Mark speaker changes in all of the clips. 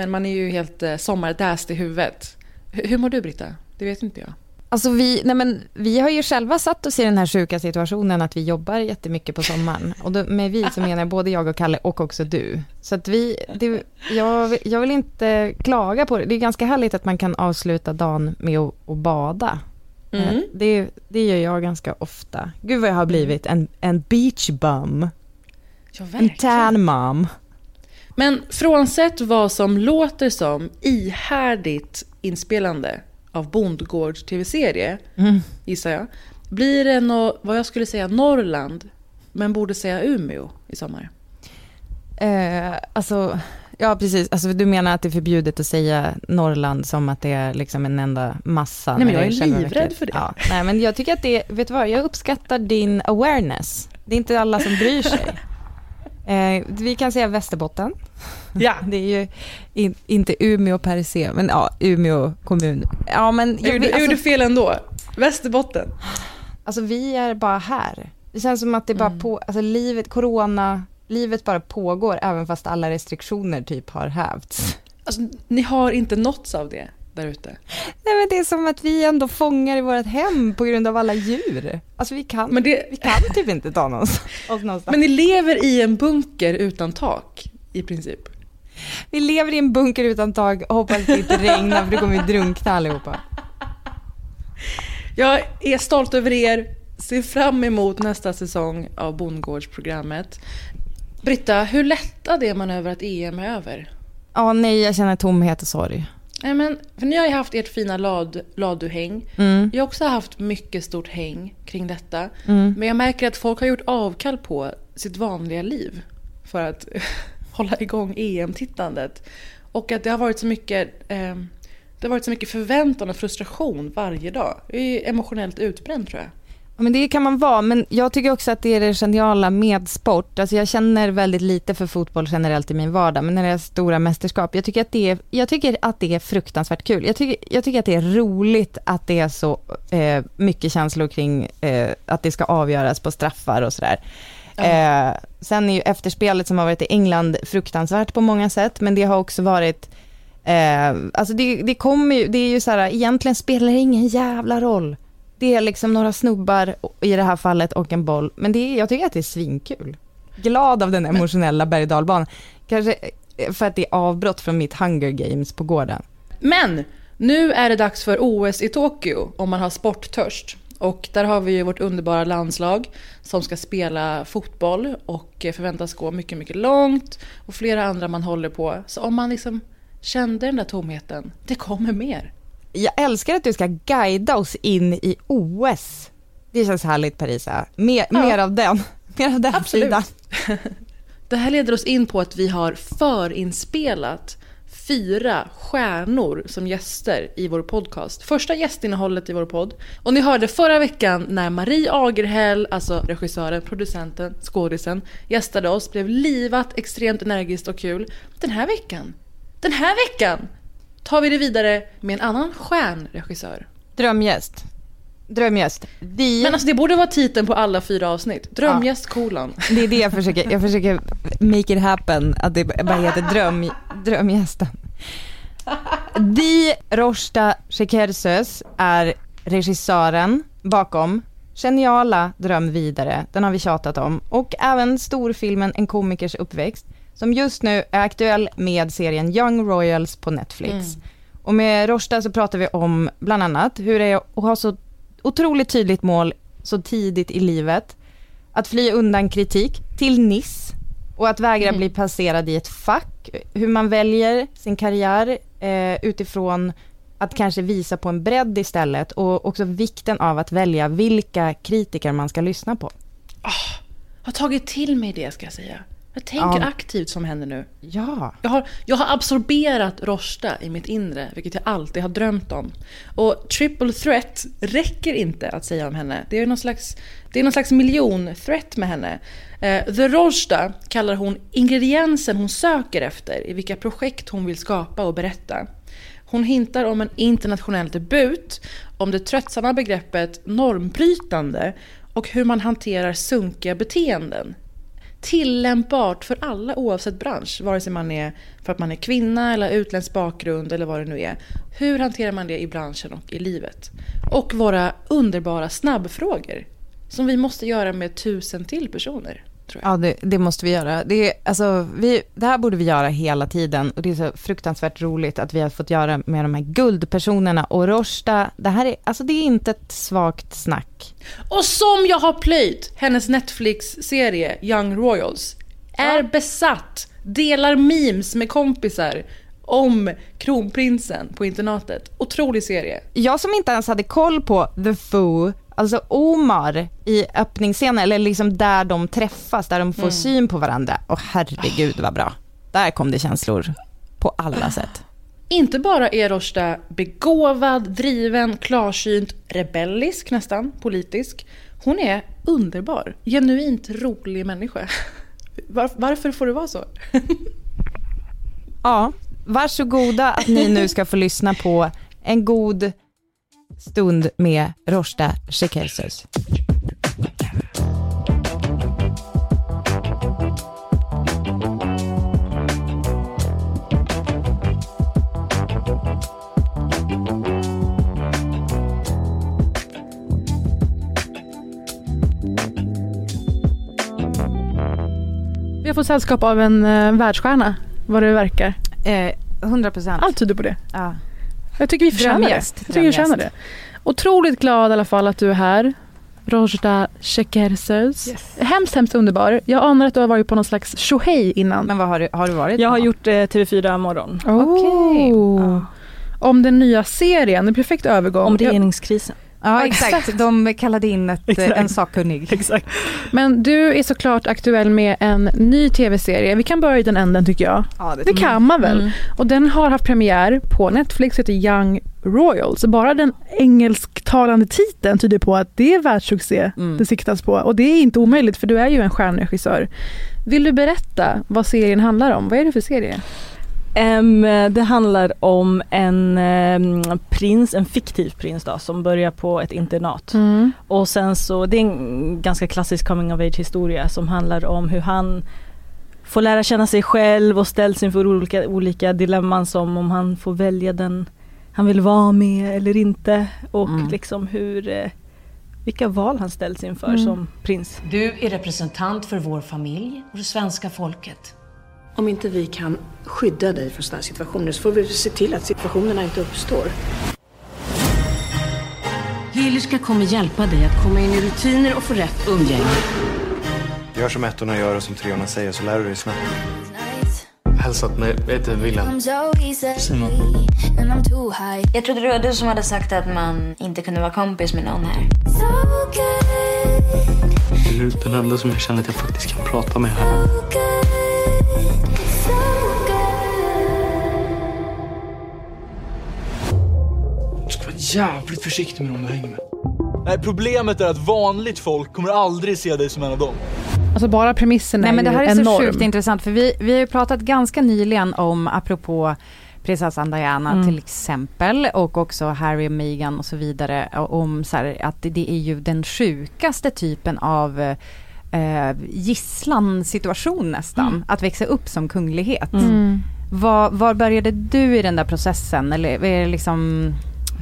Speaker 1: Men man är ju helt eh, sommardäst i huvudet. Hur, hur mår du Britta? Det vet inte jag.
Speaker 2: Alltså vi, nej men, vi har ju själva satt oss i den här sjuka situationen att vi jobbar jättemycket på sommaren. Och då, med vi så menar jag både jag och Kalle och också du. Så att vi, det, jag, jag vill inte klaga på det. Det är ganska härligt att man kan avsluta dagen med att, att bada.
Speaker 1: Mm.
Speaker 2: Eh, Det, det gör jag ganska ofta. Gud vad jag har blivit en, en beach bum.
Speaker 1: Ja,
Speaker 2: En tan mom.
Speaker 1: Men frånsett vad som låter som ihärdigt inspelande av Bondgårds tv-serie, gissar jag, blir det nå, vad jag skulle säga Norrland, men borde säga Umeå i sommar.
Speaker 2: Eh, alltså, ja precis. Alltså, du menar att det är förbjudet att säga Norrland som att det är liksom en enda massa?
Speaker 1: Nej, men jag är livrädd för det.
Speaker 2: Ja, nej, men jag tycker att det, vet du vad, jag uppskattar din awareness. Det är inte alla som bryr sig. Eh, vi kan säga Västerbotten.
Speaker 1: Ja,
Speaker 2: Det är ju in, inte Umeå per se, men ja, Umeå kommun. Ja, men
Speaker 1: jag gjorde, jag gjorde fel ändå. Västerbotten.
Speaker 2: Alltså vi är bara här. Det känns som att det bara
Speaker 1: Mm.
Speaker 2: på, alltså livet, corona, livet bara pågår även fast alla restriktioner typ har hävts.
Speaker 1: Alltså, ni har inte nåtts av det där ute.
Speaker 2: Nej men det är som att vi ändå fångar i vårt hem på grund av alla djur. Alltså vi kan,
Speaker 1: Men, det,
Speaker 2: vi kan typ inte ta oss någonstans.
Speaker 1: men ni lever i en bunker utan tak, i princip.
Speaker 2: Vi lever i en bunker utan tak och hoppas det inte regnar för då kommer vi drunkna allihopa.
Speaker 1: Jag är stolt över er, ser fram emot nästa säsong av Bondgårdsprogrammet. Britta, hur lättad är man över att EM är över?
Speaker 2: Ja nej jag känner tomhet och sorg.
Speaker 1: Nej, men, för ni har ju haft ert fina lad, laduhäng.
Speaker 2: Mm.
Speaker 1: Jag har också haft mycket stort häng kring detta.
Speaker 2: Mm.
Speaker 1: Men jag märker att folk har gjort avkall på sitt vanliga liv för att hålla igång EM-tittandet. Och att det har varit så mycket eh, det har varit så mycket förväntan och frustration varje dag. Jag är emotionellt utbränd tror jag.
Speaker 2: Men det kan man vara, men jag tycker också att det är det geniala med sport. Alltså jag känner väldigt lite för fotboll generellt i min vardag, men när det är stora mästerskap, jag tycker att det är, jag tycker att det är fruktansvärt kul. Jag tycker, jag tycker att det är roligt att det är så eh, mycket känslor kring eh, att det ska avgöras på straffar och sådär. Eh, sen är ju efterspelet som har varit i England fruktansvärt på många sätt, men det har också varit Eh, alltså det, det kommer ju, det är ju så här, egentligen spelar det ingen jävla roll. Det är liksom några snubbar i det här fallet och en boll, men det är, jag tycker att det är svinkul. Glad av den emotionella berg dalbanan. Kanske eh, för att det är avbrott från mitt Hunger Games på gården.
Speaker 1: Men nu är det dags för OS i Tokyo om man har sporttörst. Och där har vi ju vårt underbara landslag som ska spela fotboll och förväntas gå mycket, mycket långt. Och flera andra man håller på. Så om man liksom kände den där tomheten, det kommer mer.
Speaker 2: Jag älskar att du ska guida oss in i OS. Det känns härligt Parisa. Mer,
Speaker 1: Ja.
Speaker 2: mer av den. Mer av den
Speaker 1: Absolut.
Speaker 2: sidan.
Speaker 1: Det här leder oss in på att vi har förinspelat fyra stjärnor som gäster i vår podcast. Första gästinnehållet i vår podd. Och ni hörde förra veckan när Marie Agerhäll, alltså regissören, producenten, skådisen, gästade oss, blev livat, extremt energiskt och kul. Den här veckan, den här veckan tar vi det vidare med en annan stjärnregissör.
Speaker 2: Drömgäst. Drömgäst. Vi...
Speaker 1: Men alltså det borde vara titeln på alla fyra avsnitt. Drömgäst kolon.
Speaker 2: Det är det jag försöker, jag försöker make it happen, att det bara heter dröm, drömgästen. Di Rosta Shekersöz är regissören bakom Geniala Dröm vidare, den har vi tjatat om, och även storfilmen En komikers uppväxt. Som just nu är aktuell med serien Young Royals på Netflix. Mm. Och med Rosta så pratar vi om bland annat hur det är att ha så otroligt tydligt mål så tidigt i livet, att fly undan kritik till Niss och att vägra mm. bli placerad i ett fack, hur man väljer sin karriär eh, utifrån att kanske visa på en bredd istället och också vikten av att välja vilka kritiker man ska lyssna på.
Speaker 1: Oh, har tagit till mig det ska jag säga. Jag tänker ja. aktivt som henne nu.
Speaker 2: Ja.
Speaker 1: Jag har, jag har absorberat Rosta i mitt inre, vilket jag alltid har drömt om. Och triple threat räcker inte att säga om henne. Det är någon slags, det är någon slags miljon-threat med henne. Uh, The Rosta kallar hon ingrediensen hon söker efter i vilka projekt hon vill skapa och berätta. Hon hintar om en internationell debut, om det tröttsamma begreppet normbrytande och hur man hanterar sunkiga beteenden. Tillämpbart för alla oavsett bransch, vare sig man är för att man är kvinna eller utländsk bakgrund eller vad det nu är. Hur hanterar man det i branschen och i livet? Och våra underbara snabbfrågor som vi måste göra med tusen till personer.
Speaker 2: Ja, det, det, måste vi göra. Det, alltså, vi, det här borde vi göra hela tiden och det är så fruktansvärt roligt att vi har fått göra med de här guldpersonerna och Rosta. Det här är, alltså det är inte ett svagt snack.
Speaker 1: Och som jag har plöjt, hennes Netflix-serie Young Royals är besatt, delar memes med kompisar om kronprinsen på internatet. Otrolig serie.
Speaker 2: Jag som inte ens hade koll på The Foo Alltså Omar i öppningsscenen, eller liksom där de träffas, där de får mm. syn på varandra. Och herregud vad bra. Där kom det känslor på alla sätt.
Speaker 1: Inte bara är Rosta begåvad, driven, klarsynt, rebellisk nästan, politisk. Hon är underbar, genuint rolig människa. Var, varför får det vara så?
Speaker 2: ja, varsågoda att ni nu ska få lyssna på en god stund med Rosta Shekersus.
Speaker 1: Vi har fått sällskap av en eh, världsstjärna, vad det verkar.
Speaker 2: Eh, 100 procent.
Speaker 1: Allt tyder på det.
Speaker 2: Ja.
Speaker 1: Jag tycker vi förtjänar det. Jag tycker vi förtjänar det. Otroligt glad i alla fall att du är här. Rojda Shekersöz. Yes. Hemskt, hemskt underbar. Jag anar att du har varit på någon slags tjohej innan.
Speaker 2: Men vad har du, har du varit?
Speaker 3: Jag har gjort eh, TV4 Morgon.
Speaker 1: Oh. Okay. Oh. Om den nya serien, en perfekt övergång.
Speaker 3: Om regeringskrisen.
Speaker 2: Ja exakt, de kallade in ett, en sakkunnig.
Speaker 3: Exakt.
Speaker 1: Men du är såklart aktuell med en ny tv-serie. Vi kan börja i den änden tycker jag. Ja, det, det kan man väl. Mm. Och den har haft premiär på Netflix, heter Young Royals. Bara den engelsktalande titeln tyder på att det är världssuccé mm. det siktas på. Och det är inte omöjligt för du är ju en stjärnregissör. Vill du berätta vad serien handlar om? Vad är det för serie?
Speaker 3: Um, det handlar om en um, prins, en fiktiv prins då, som börjar på ett internat. Mm. Och sen så, det är en ganska klassisk coming of age historia som handlar om hur han får lära känna sig själv och ställs inför olika, olika dilemman som om han får välja den han vill vara med eller inte. Och mm. liksom hur, eh, vilka val han ställs inför mm. som prins.
Speaker 4: Du är representant för vår familj och det svenska folket.
Speaker 5: Om inte vi kan skydda dig från sådana situationer så får vi se till att situationerna inte uppstår.
Speaker 4: Hyllerska kommer hjälpa dig att komma in i rutiner och få rätt umgänge.
Speaker 6: Gör som ettorna gör och som treorna säger så lär du dig snabbt.
Speaker 7: Hälsat mig, jag heter Wilhelm.
Speaker 8: Simon. Jag trodde det var du som hade sagt att man inte kunde vara kompis med någon här.
Speaker 7: Du är den enda som jag känner att jag faktiskt kan prata med här. Jävligt försiktig med dem du hänger med.
Speaker 9: Nej, problemet är att vanligt folk kommer aldrig se dig som en av dem.
Speaker 1: Alltså bara premissen
Speaker 2: Nej,
Speaker 1: är
Speaker 2: men Det här är
Speaker 1: enorm.
Speaker 2: så sjukt intressant, för vi, vi har ju pratat ganska nyligen om, apropå prinsessan Diana mm. till exempel och också Harry och Meghan och så vidare om så här, att det är ju den sjukaste typen av eh, gisslansituation nästan, mm. att växa upp som kunglighet. Mm. Var, var började du i den där processen eller är det liksom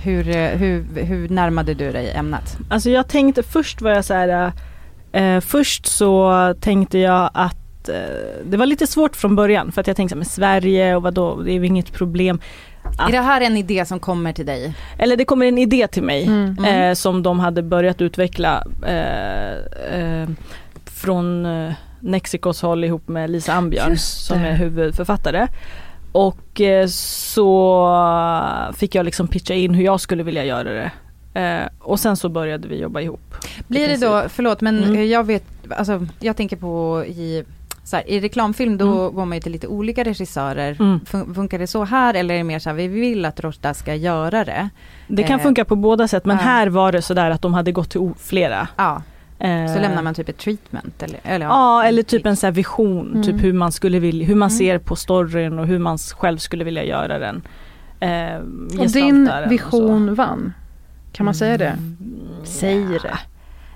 Speaker 2: hur, hur, hur närmade du dig ämnet?
Speaker 3: Alltså jag tänkte först var jag så här, eh, först så tänkte jag att att eh, det var lite svårt från början för att jag tänkte men Sverige och vadå, det är ju inget problem.
Speaker 2: Är det här en idé som kommer till dig?
Speaker 3: Eller det kommer en idé till mig
Speaker 2: Mm.
Speaker 3: eh, som de hade börjat utveckla eh, eh, från eh, Nexikos håll ihop med Lisa Ambjörn som är huvudförfattare. Och eh, så fick jag liksom pitcha in hur jag skulle vilja göra det. Eh, och sen så började vi jobba ihop.
Speaker 2: Blir det då, förlåt men
Speaker 3: Mm.
Speaker 2: jag vet, alltså jag tänker på i här, I reklamfilm då
Speaker 3: Mm.
Speaker 2: går man ju till lite olika regissörer.
Speaker 3: Mm.
Speaker 2: Fun- Funkar det så här eller är det mer så här, vi vill att Rosta ska göra det?
Speaker 3: Det kan
Speaker 2: Eh,
Speaker 3: funka på båda sätt men
Speaker 2: ja.
Speaker 3: här var det sådär att de hade gått till flera.
Speaker 2: Ja,
Speaker 3: Eh,
Speaker 2: så lämnar man typ ett treatment eller? eller
Speaker 3: Ja eller typ en så här vision,
Speaker 10: Mm.
Speaker 3: typ hur man skulle vilja, hur man
Speaker 2: Mm.
Speaker 3: ser på storyn och hur man själv skulle vilja göra den. Eh,
Speaker 10: Och din
Speaker 3: den och
Speaker 10: vision vann. Kan man säga det?
Speaker 3: Mm.
Speaker 10: Säg det.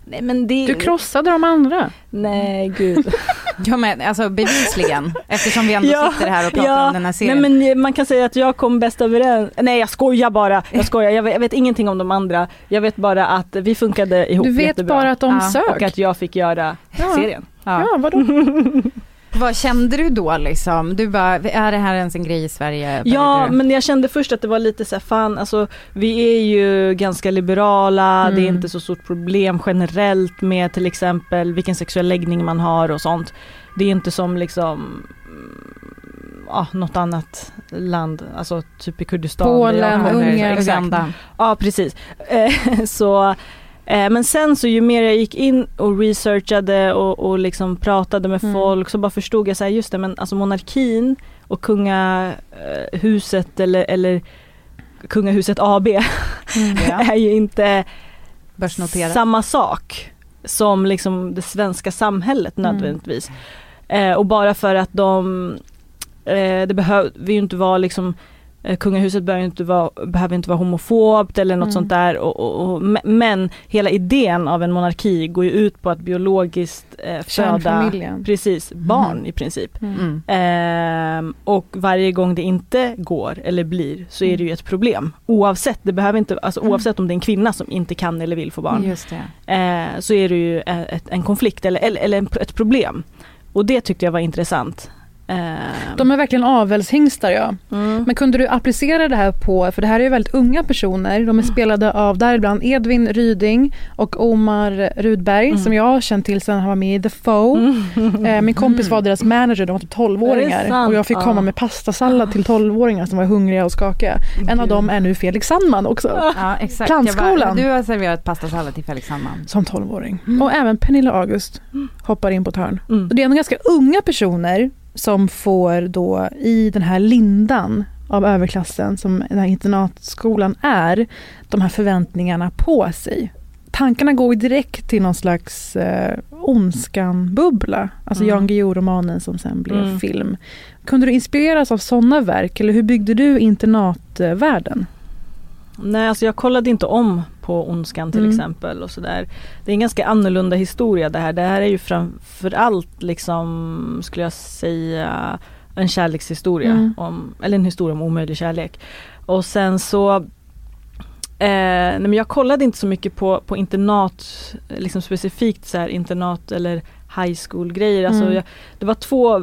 Speaker 3: Nej men det...
Speaker 10: Du krossade de andra.
Speaker 3: Nej gud.
Speaker 2: Ja men alltså bevisligen, eftersom vi ändå
Speaker 3: Ja,
Speaker 2: sitter här och pratar
Speaker 3: ja,
Speaker 2: om den här serien.
Speaker 3: Nej men man kan säga att jag kom bäst överens. Nej jag skojar bara. Jag skojar. Jag vet, jag vet ingenting om de andra. Jag vet bara att vi funkade ihop
Speaker 10: Du vet
Speaker 3: jättebra.
Speaker 10: bara att de
Speaker 2: Ja,
Speaker 10: sök.
Speaker 3: Och att jag fick göra
Speaker 10: Ja.
Speaker 3: serien.
Speaker 2: ja.
Speaker 10: Ja, vadå?
Speaker 2: Vad kände du då liksom? Du bara, är det här ens en grej i Sverige?
Speaker 3: Ja men jag kände först att det var lite så här, fan alltså vi är ju ganska liberala, det är
Speaker 2: Mm.
Speaker 3: inte så stort problem generellt med till exempel vilken sexuell läggning man har och sånt. Det är inte som liksom mm, ja, något annat land, alltså typ i Kurdistan.
Speaker 10: Polen. Ungern.
Speaker 2: Uganda.
Speaker 3: Ja precis. Eh, så, men sen så ju mer jag gick in och researchade och, och liksom pratade med
Speaker 10: Mm.
Speaker 3: folk så bara förstod jag så här, just det men alltså monarkin och kungahuset eller, eller kungahuset AB
Speaker 2: Ja.
Speaker 3: är ju inte samma sak som liksom det svenska samhället
Speaker 10: Mm.
Speaker 3: nödvändigtvis. Eh, och bara för att de, eh, det behöver ju inte vara liksom eh, Kungahuset behöver inte vara, behöver inte vara homofobt eller något
Speaker 10: Mm.
Speaker 3: sånt där. Och, och, och, me- men hela idén av en monarki går ju ut på att biologiskt eh, föda precis, barn
Speaker 2: Mhm.
Speaker 3: i princip.
Speaker 2: Mm.
Speaker 3: Ehm, och varje gång det inte går eller blir så är det ju ett problem. Oavsett, det behöver inte, alltså, oavsett om det är en kvinna som inte kan eller vill få barn.
Speaker 2: Just det.
Speaker 3: Eh, så är det ju eh, ett, en konflikt eller, eller, eller ett problem. Och det tyckte jag var intressant. Ehm,
Speaker 10: De är verkligen avelshingstar ja.
Speaker 3: mm.
Speaker 10: Men kunde du applicera det här på, för det här är ju väldigt unga personer, de är spelade av däribland Edvin Ryding och Omar Rudberg
Speaker 3: Mm.
Speaker 10: som jag har känt till sedan han var med i The Foe. Eh, Min kompis var deras manager, de var typ
Speaker 3: Är det
Speaker 10: 12-åringar
Speaker 3: sant?
Speaker 10: och jag fick komma med pastasallad till 12-åringar som var hungriga och skakiga. En av dem är nu Felix Sandman också.
Speaker 2: Ja exakt.
Speaker 10: Plantskolan.
Speaker 2: Bara, du har serverat pastasallad till Felix Sandman.
Speaker 10: Som 12-åring. Och även Pernilla August hoppar in på ett hörn.
Speaker 3: Mm.
Speaker 10: Det är ändå ganska unga personer som får då i den här lindan av överklassen som den här internatskolan är, de här förväntningarna på sig. Tankarna går direkt till någon slags eh, ondskan-bubbla. Alltså
Speaker 3: Mm.
Speaker 10: Jan Guillou-romanen som sen blev
Speaker 3: Mm.
Speaker 10: film. Kunde du inspireras av sådana verk eller hur byggde du internatvärlden?
Speaker 3: Nej alltså jag kollade inte om på Ondskan till
Speaker 10: Mm.
Speaker 3: exempel och sådär. Det är en ganska annorlunda historia det här. Det här är ju framförallt liksom skulle jag säga en kärlekshistoria.
Speaker 10: Mm.
Speaker 3: Om, eller en historia om omöjlig kärlek. Och sen så Eh, nej men jag kollade inte så mycket på, på internat, liksom specifikt så här internat eller high school grejer. Alltså
Speaker 10: Mm.
Speaker 3: jag, det var två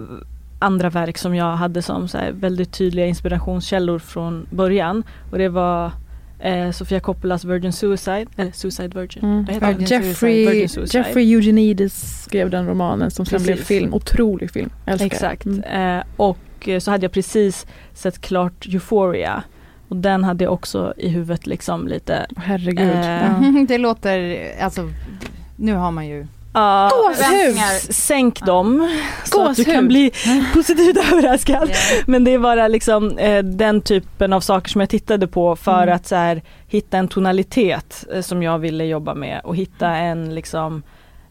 Speaker 3: andra verk som jag hade som så här väldigt tydliga inspirationskällor från början. Och det var eh, Sofia Coppolas Virgin Suicide, eller Suicide Virgin.
Speaker 10: Mm.
Speaker 3: Vad heter den?
Speaker 10: Jeffrey,
Speaker 3: Virgin Suicide.
Speaker 10: Jeffrey Eugenides skrev den romanen som sen blev film. Otrolig film. Älskar.
Speaker 3: Exakt.
Speaker 10: Mm.
Speaker 3: Eh, och eh, så hade jag precis sett klart Euphoria. Och den hade jag också i huvudet liksom lite.
Speaker 10: Herregud.
Speaker 3: Eh,
Speaker 10: ja.
Speaker 2: det låter, alltså nu har man ju
Speaker 3: Ja,
Speaker 10: Gåshud!
Speaker 3: s- Sänk dem så att du kan bli positivt överraskad.
Speaker 2: Ja.
Speaker 3: Men det är bara liksom eh, den typen av saker som jag tittade på för
Speaker 10: Mm.
Speaker 3: att så här, hitta en tonalitet eh, som jag ville jobba med och hitta en liksom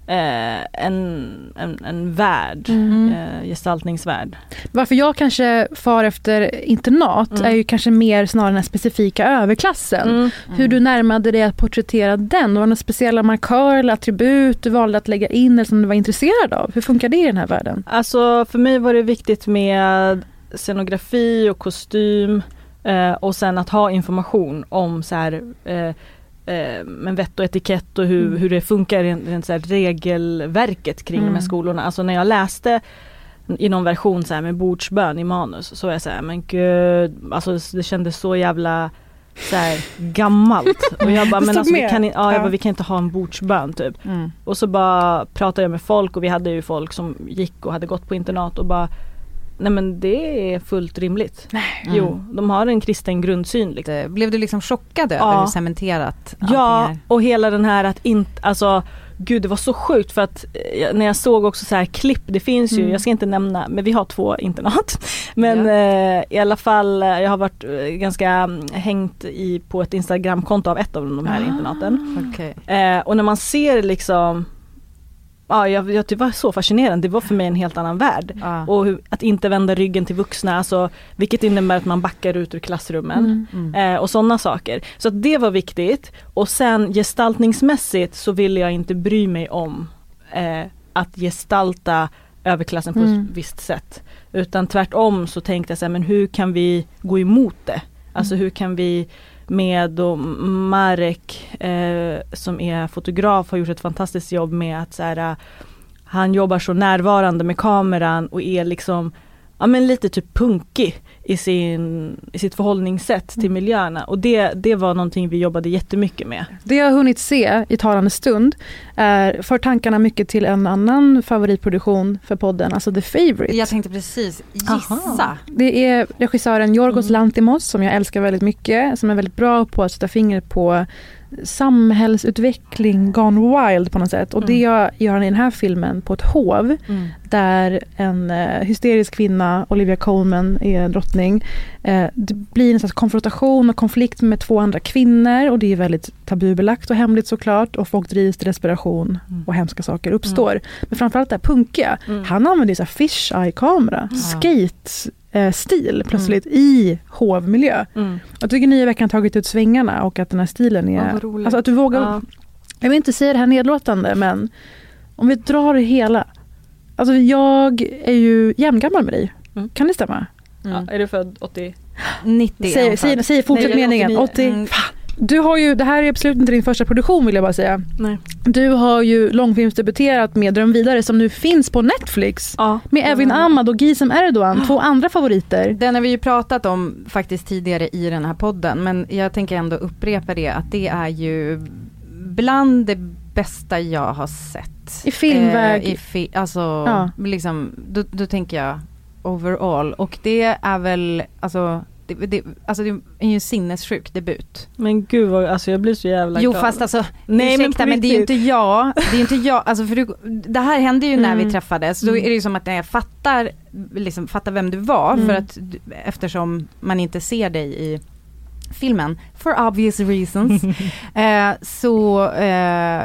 Speaker 3: eh, en, en, en värld,
Speaker 10: Mm.
Speaker 3: eh, gestaltningsvärld.
Speaker 10: Varför jag kanske far efter internat
Speaker 3: Mm.
Speaker 10: är ju kanske mer snarare den specifika överklassen.
Speaker 3: Mm.
Speaker 10: Hur du närmade dig att porträttera den. Var det några speciella markörer eller attribut du valde att lägga in eller som du var intresserad av? Hur funkar det i den här världen?
Speaker 3: Alltså för mig var det viktigt med scenografi och kostym eh, och sen att ha information om så här eh, men vett och etikett och hur,
Speaker 10: Mm.
Speaker 3: hur det funkar rent, rent så här regelverket kring de
Speaker 10: Mm.
Speaker 3: här skolorna. Alltså när jag läste i någon version så här med bordsbön i manus. Så var jag såhär, men gud, alltså det kändes så jävla så här, gammalt. Och jag bara, men alltså, vi, kan, ja, jag
Speaker 10: Ja.
Speaker 3: bara, vi kan inte ha en bordsbön typ.
Speaker 2: Mm.
Speaker 3: Och så bara pratade jag med folk och vi hade ju folk som gick och hade gått på internat och bara Nej men det är fullt rimligt. Jo, de har en kristen grundsyn. Liksom.
Speaker 2: Blev du liksom chockad över
Speaker 3: Ja.
Speaker 2: hur cementerat
Speaker 3: Ja,
Speaker 2: är?
Speaker 3: och hela den här att inte, alltså Gud det var så sjukt för att eh, när jag såg också så här klipp, det finns ju,
Speaker 2: Mm.
Speaker 3: jag ska inte nämna, men vi har två internat. Men eh, i alla fall, eh, jag har varit eh, ganska mm, hängt i på ett instagramkonto av ett av de här
Speaker 2: Ah,
Speaker 3: internaten.
Speaker 2: okej.
Speaker 3: Eh, och när man ser liksom Ja, jag, jag, det var så fascinerande, det var för mig en helt annan värld.
Speaker 2: Ja.
Speaker 3: Och hur, att inte vända ryggen till vuxna, alltså, vilket innebär att man backar ut ur klassrummen.
Speaker 2: Mm.
Speaker 3: Eh, och sådana saker. Så att det var viktigt. Och sen gestaltningsmässigt så ville jag inte bry mig om eh, att gestalta överklassen på
Speaker 10: Mm.
Speaker 3: ett visst sätt. Utan tvärtom så tänkte jag så här, men hur kan vi gå emot det? Alltså hur kan vi med då Marek eh, som är fotograf har gjort ett fantastiskt jobb med att så här, eh, han jobbar så närvarande med kameran och är liksom ja men lite typ punkig i, sin, i sitt förhållningssätt till miljöerna och det, det var någonting vi jobbade jättemycket med.
Speaker 10: Det jag har hunnit se i talande stund är, för tankarna mycket till en annan favoritproduktion för podden, alltså The Favourite.
Speaker 2: Jag tänkte precis gissa.
Speaker 10: Det är regissören Yorgos Lantimos som jag älskar väldigt mycket, som är väldigt bra på att sätta fingret på samhällsutveckling gone wild på något sätt. Och det gör gör han i den här filmen på ett hov
Speaker 3: Mm.
Speaker 10: där en eh, hysterisk kvinna, Olivia Colman, är drottning. Eh, det blir en slags konfrontation och konflikt med två andra kvinnor och det är väldigt tabubelagt och hemligt såklart och folk drivs till desperation och hemska saker uppstår. Men framförallt det här punkiga.
Speaker 3: Mm.
Speaker 10: Han använder ju så fish eye kamera, skate eh, stil plötsligt i hovmiljö.
Speaker 3: Mm.
Speaker 10: Jag tycker nya veckan har tagit ut svängarna och att den här stilen är...
Speaker 2: roligt.
Speaker 10: alltså att du vågar...
Speaker 3: Ja.
Speaker 10: Jag vill inte säga det här nedlåtande men om vi drar det hela. Alltså jag är ju jämngammal med dig.
Speaker 3: Mm.
Speaker 10: Kan det stämma?
Speaker 3: Ja, är du född 80?
Speaker 2: 90
Speaker 10: Säg, säg, säg fortsätt
Speaker 3: Nej,
Speaker 10: meningen.
Speaker 3: 89.
Speaker 10: 80.
Speaker 2: Mm.
Speaker 10: Du har ju, det här är absolut inte din första produktion vill jag bara säga.
Speaker 3: Nej.
Speaker 10: Du har ju långfilmsdebuterat med Dröm vidare som nu finns på Netflix.
Speaker 3: Ja.
Speaker 10: Med Evin Ahmad och Gizem Erdogan, två andra favoriter.
Speaker 2: Den har vi ju pratat om faktiskt tidigare i den här podden men jag tänker ändå upprepa det att det är ju bland det bästa jag har sett.
Speaker 10: I filmväg.
Speaker 2: Eh, i fi- alltså,
Speaker 10: Ja.
Speaker 2: liksom, då, då tänker jag overall och det är väl, alltså det, det, alltså det är ju en sinnessjuk debut.
Speaker 3: Men gud vad, alltså jag blir så jävla
Speaker 2: Jo
Speaker 3: glad.
Speaker 2: fast alltså,
Speaker 3: Nej, men
Speaker 2: ursäkta
Speaker 3: på
Speaker 2: men, det är ju inte jag, det är inte jag, alltså för du, det här hände ju när
Speaker 3: Mm.
Speaker 2: vi träffades, då
Speaker 3: Mm.
Speaker 2: är det ju som att när jag fattar, liksom fattar vem du var
Speaker 3: Mm.
Speaker 2: för att eftersom man inte ser dig i filmen, for obvious reasons. eh, så eh,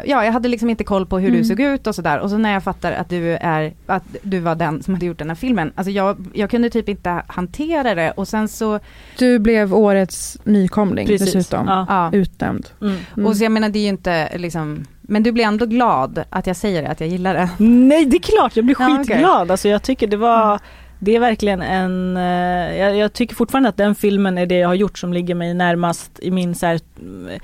Speaker 2: ja, jag hade liksom inte koll på hur du
Speaker 10: Mm.
Speaker 2: såg ut och sådär. Och så när jag fattar att du är, att du var den som hade gjort den här filmen, alltså jag, jag kunde typ inte hantera det och sen så
Speaker 10: Du blev årets nykomling
Speaker 3: Precis.
Speaker 10: dessutom.
Speaker 3: Ja.
Speaker 2: Ja.
Speaker 10: Utnämnd.
Speaker 3: Mm.
Speaker 10: Mm.
Speaker 2: Och så jag menar det är ju inte liksom, men du blir ändå glad att jag säger det, att jag gillar det.
Speaker 3: Nej det är klart, jag blir
Speaker 2: Ja, okej.
Speaker 3: skitglad. Alltså jag tycker det var det är verkligen en, eh, jag, jag tycker fortfarande att den filmen är det jag har gjort som ligger mig närmast i min så här, mm,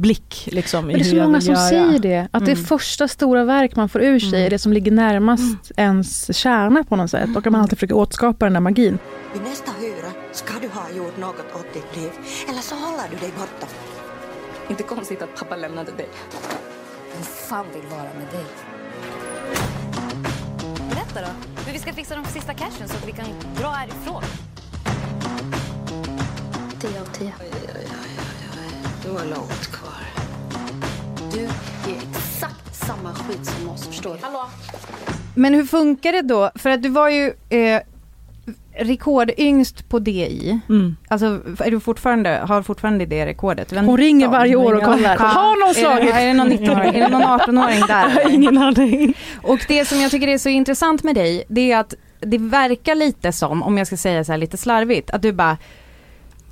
Speaker 3: blick liksom.
Speaker 10: Men det är så många som
Speaker 3: göra.
Speaker 10: säger det, att det
Speaker 3: Mm.
Speaker 10: första stora verk man får ur sig
Speaker 3: Mm.
Speaker 10: är det som ligger närmast ens kärna på något sätt. Och att man alltid försöker återskapa den där magin.
Speaker 11: Vid nästa hyra ska du ha gjort något åt ditt liv. Eller så håller du dig borta.
Speaker 12: Inte konstigt att pappa lämnade dig. Vem fan vill vara med dig? Berätta då, hur vi ska fixa de sista cashen så att vi kan dra härifrån.
Speaker 13: 10 av 10.
Speaker 11: Du har långt kvar.
Speaker 12: Du är exakt samma skit som oss, förstår du? Hallå?
Speaker 2: Men hur funkar det då? För att du var ju eh, rekordyngst på DI.
Speaker 3: Mm.
Speaker 2: Alltså är du fortfarande, har fortfarande det rekordet? Var
Speaker 10: Hon ringer
Speaker 2: 19.
Speaker 10: varje år och kollar. Har någon
Speaker 2: Är
Speaker 10: slagit?
Speaker 2: det, är det någon 19-åring? Är det någon 18-åring där?
Speaker 3: Ingen aning.
Speaker 2: Och det som jag tycker är så intressant med dig, det är att det verkar lite som, om jag ska säga så här lite slarvigt, att du bara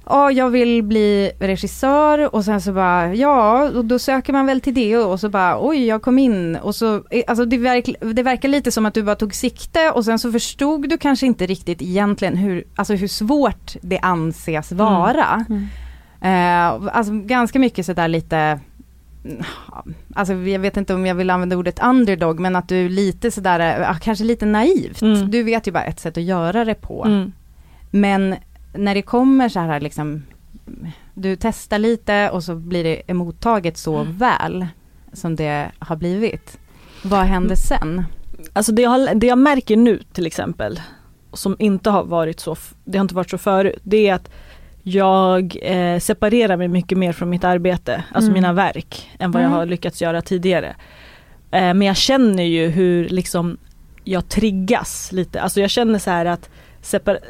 Speaker 2: Ja, jag vill bli regissör och sen så bara, ja, och då söker man väl till det och så bara, oj, jag kom in och så, eh, alltså det, verk, det verkar lite som att du bara tog sikte och sen så förstod du kanske inte riktigt egentligen hur, alltså hur svårt det anses vara.
Speaker 10: Mm.
Speaker 2: Eh, alltså ganska mycket sådär lite alltså jag vet inte om jag vill använda ordet underdog, men att du lite sådär, ja, kanske lite naivt.
Speaker 3: Mm.
Speaker 2: Du vet ju bara ett sätt att göra det på.
Speaker 3: Mm.
Speaker 2: Men när det kommer så här liksom, du testar lite och så blir det emottaget så
Speaker 3: Mm.
Speaker 2: väl som det har blivit. Vad händer sen?
Speaker 3: Alltså det jag, det jag märker nu till exempel, som inte har varit så, det har inte varit så förut, det är att jag eh, separerar mig mycket mer från mitt arbete, alltså
Speaker 10: Mm.
Speaker 3: mina verk, än vad jag
Speaker 10: Mm.
Speaker 3: har lyckats göra tidigare. Eh, men jag känner ju hur liksom jag triggas lite, alltså jag känner så här att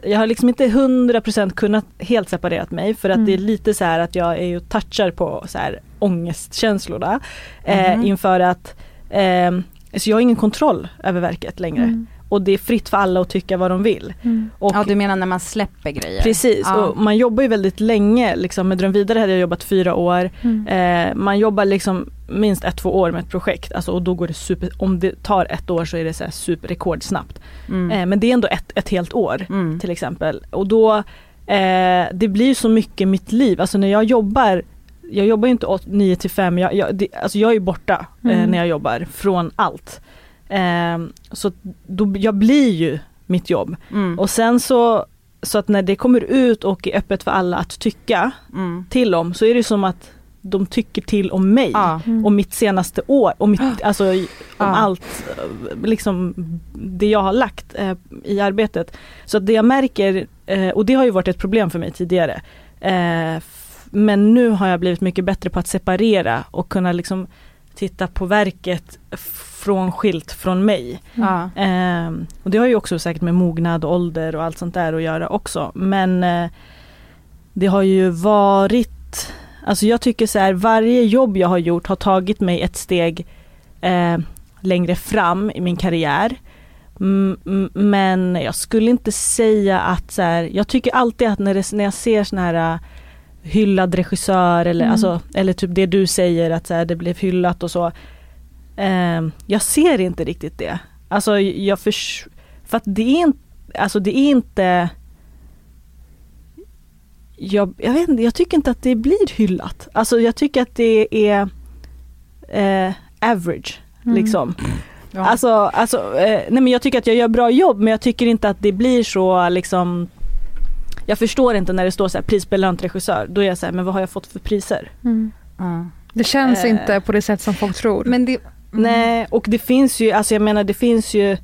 Speaker 3: jag har liksom inte 100% kunnat helt separerat mig för att
Speaker 10: Mm.
Speaker 3: det är lite så här att jag är och touchar på så här ångestkänslorna eh,
Speaker 2: Mhm.
Speaker 3: inför att eh, så jag har ingen kontroll över verket längre.
Speaker 2: Mm.
Speaker 3: Och det är fritt för alla att tycka vad de vill. Och
Speaker 2: ja, du menar när man släpper grejer?
Speaker 3: Precis,
Speaker 2: Ja.
Speaker 3: och man jobbar ju väldigt länge. Liksom, med Dröm vidare hade jag jobbat fyra år.
Speaker 2: Mm.
Speaker 3: Eh, man jobbar liksom minst ett, två år med ett projekt. Alltså, och då går det super, om det tar ett år så är det så här super rekordsnabbt.
Speaker 2: Mm.
Speaker 3: Eh, men det är ändå ett, ett helt år till exempel. Och då, eh, det blir så mycket mitt liv. Alltså när jag jobbar jag jobbar ju inte 9 till 5, jag, jag, det, alltså jag är borta eh,
Speaker 10: Mm.
Speaker 3: när jag jobbar från allt. Eh, så då, jag blir ju mitt jobb.
Speaker 2: Mm.
Speaker 3: Och sen så, så att när det kommer ut och är öppet för alla att tycka
Speaker 2: Mm.
Speaker 3: till om så är det som att de tycker till om mig
Speaker 2: Mm.
Speaker 3: och mitt senaste år och mitt, alltså om
Speaker 2: Ja.
Speaker 3: allt liksom det jag har lagt eh, i arbetet. Så att det jag märker, eh, och det har ju varit ett problem för mig tidigare, eh, men nu har jag blivit mycket bättre på att separera och kunna liksom titta på verket från skilt från mig.
Speaker 2: Ja.
Speaker 3: Ehm, och det har ju också säkert med mognad och ålder och allt sånt där att göra också. Men eh, det har ju varit, alltså jag tycker så här, varje jobb jag har gjort har tagit mig ett steg eh, längre fram i min karriär. Mm, men jag skulle inte säga att så här, jag tycker alltid att när, det, när jag ser såna här eh, hyllad regissör eller,
Speaker 10: Mm.
Speaker 3: alltså, eller typ det du säger att så här, det blev hyllat och så. Eh, jag ser inte riktigt det. Alltså jag förs- för att det är inte, alltså det är inte jag, jag vet inte, jag tycker inte att det blir hyllat. Alltså jag tycker att det är eh, average
Speaker 10: Mm.
Speaker 3: liksom.
Speaker 10: Ja.
Speaker 3: Alltså, alltså eh, nej men jag tycker att jag gör bra jobb men jag tycker inte att det blir så liksom Jag förstår inte när det står så här prisbelönt regissör, då är jag så här, men vad har jag fått för priser?
Speaker 1: Det känns
Speaker 3: Eh.
Speaker 1: inte på det sätt som folk tror.
Speaker 2: Men det,
Speaker 3: Nej, och det finns ju, alltså jag menar det finns ju,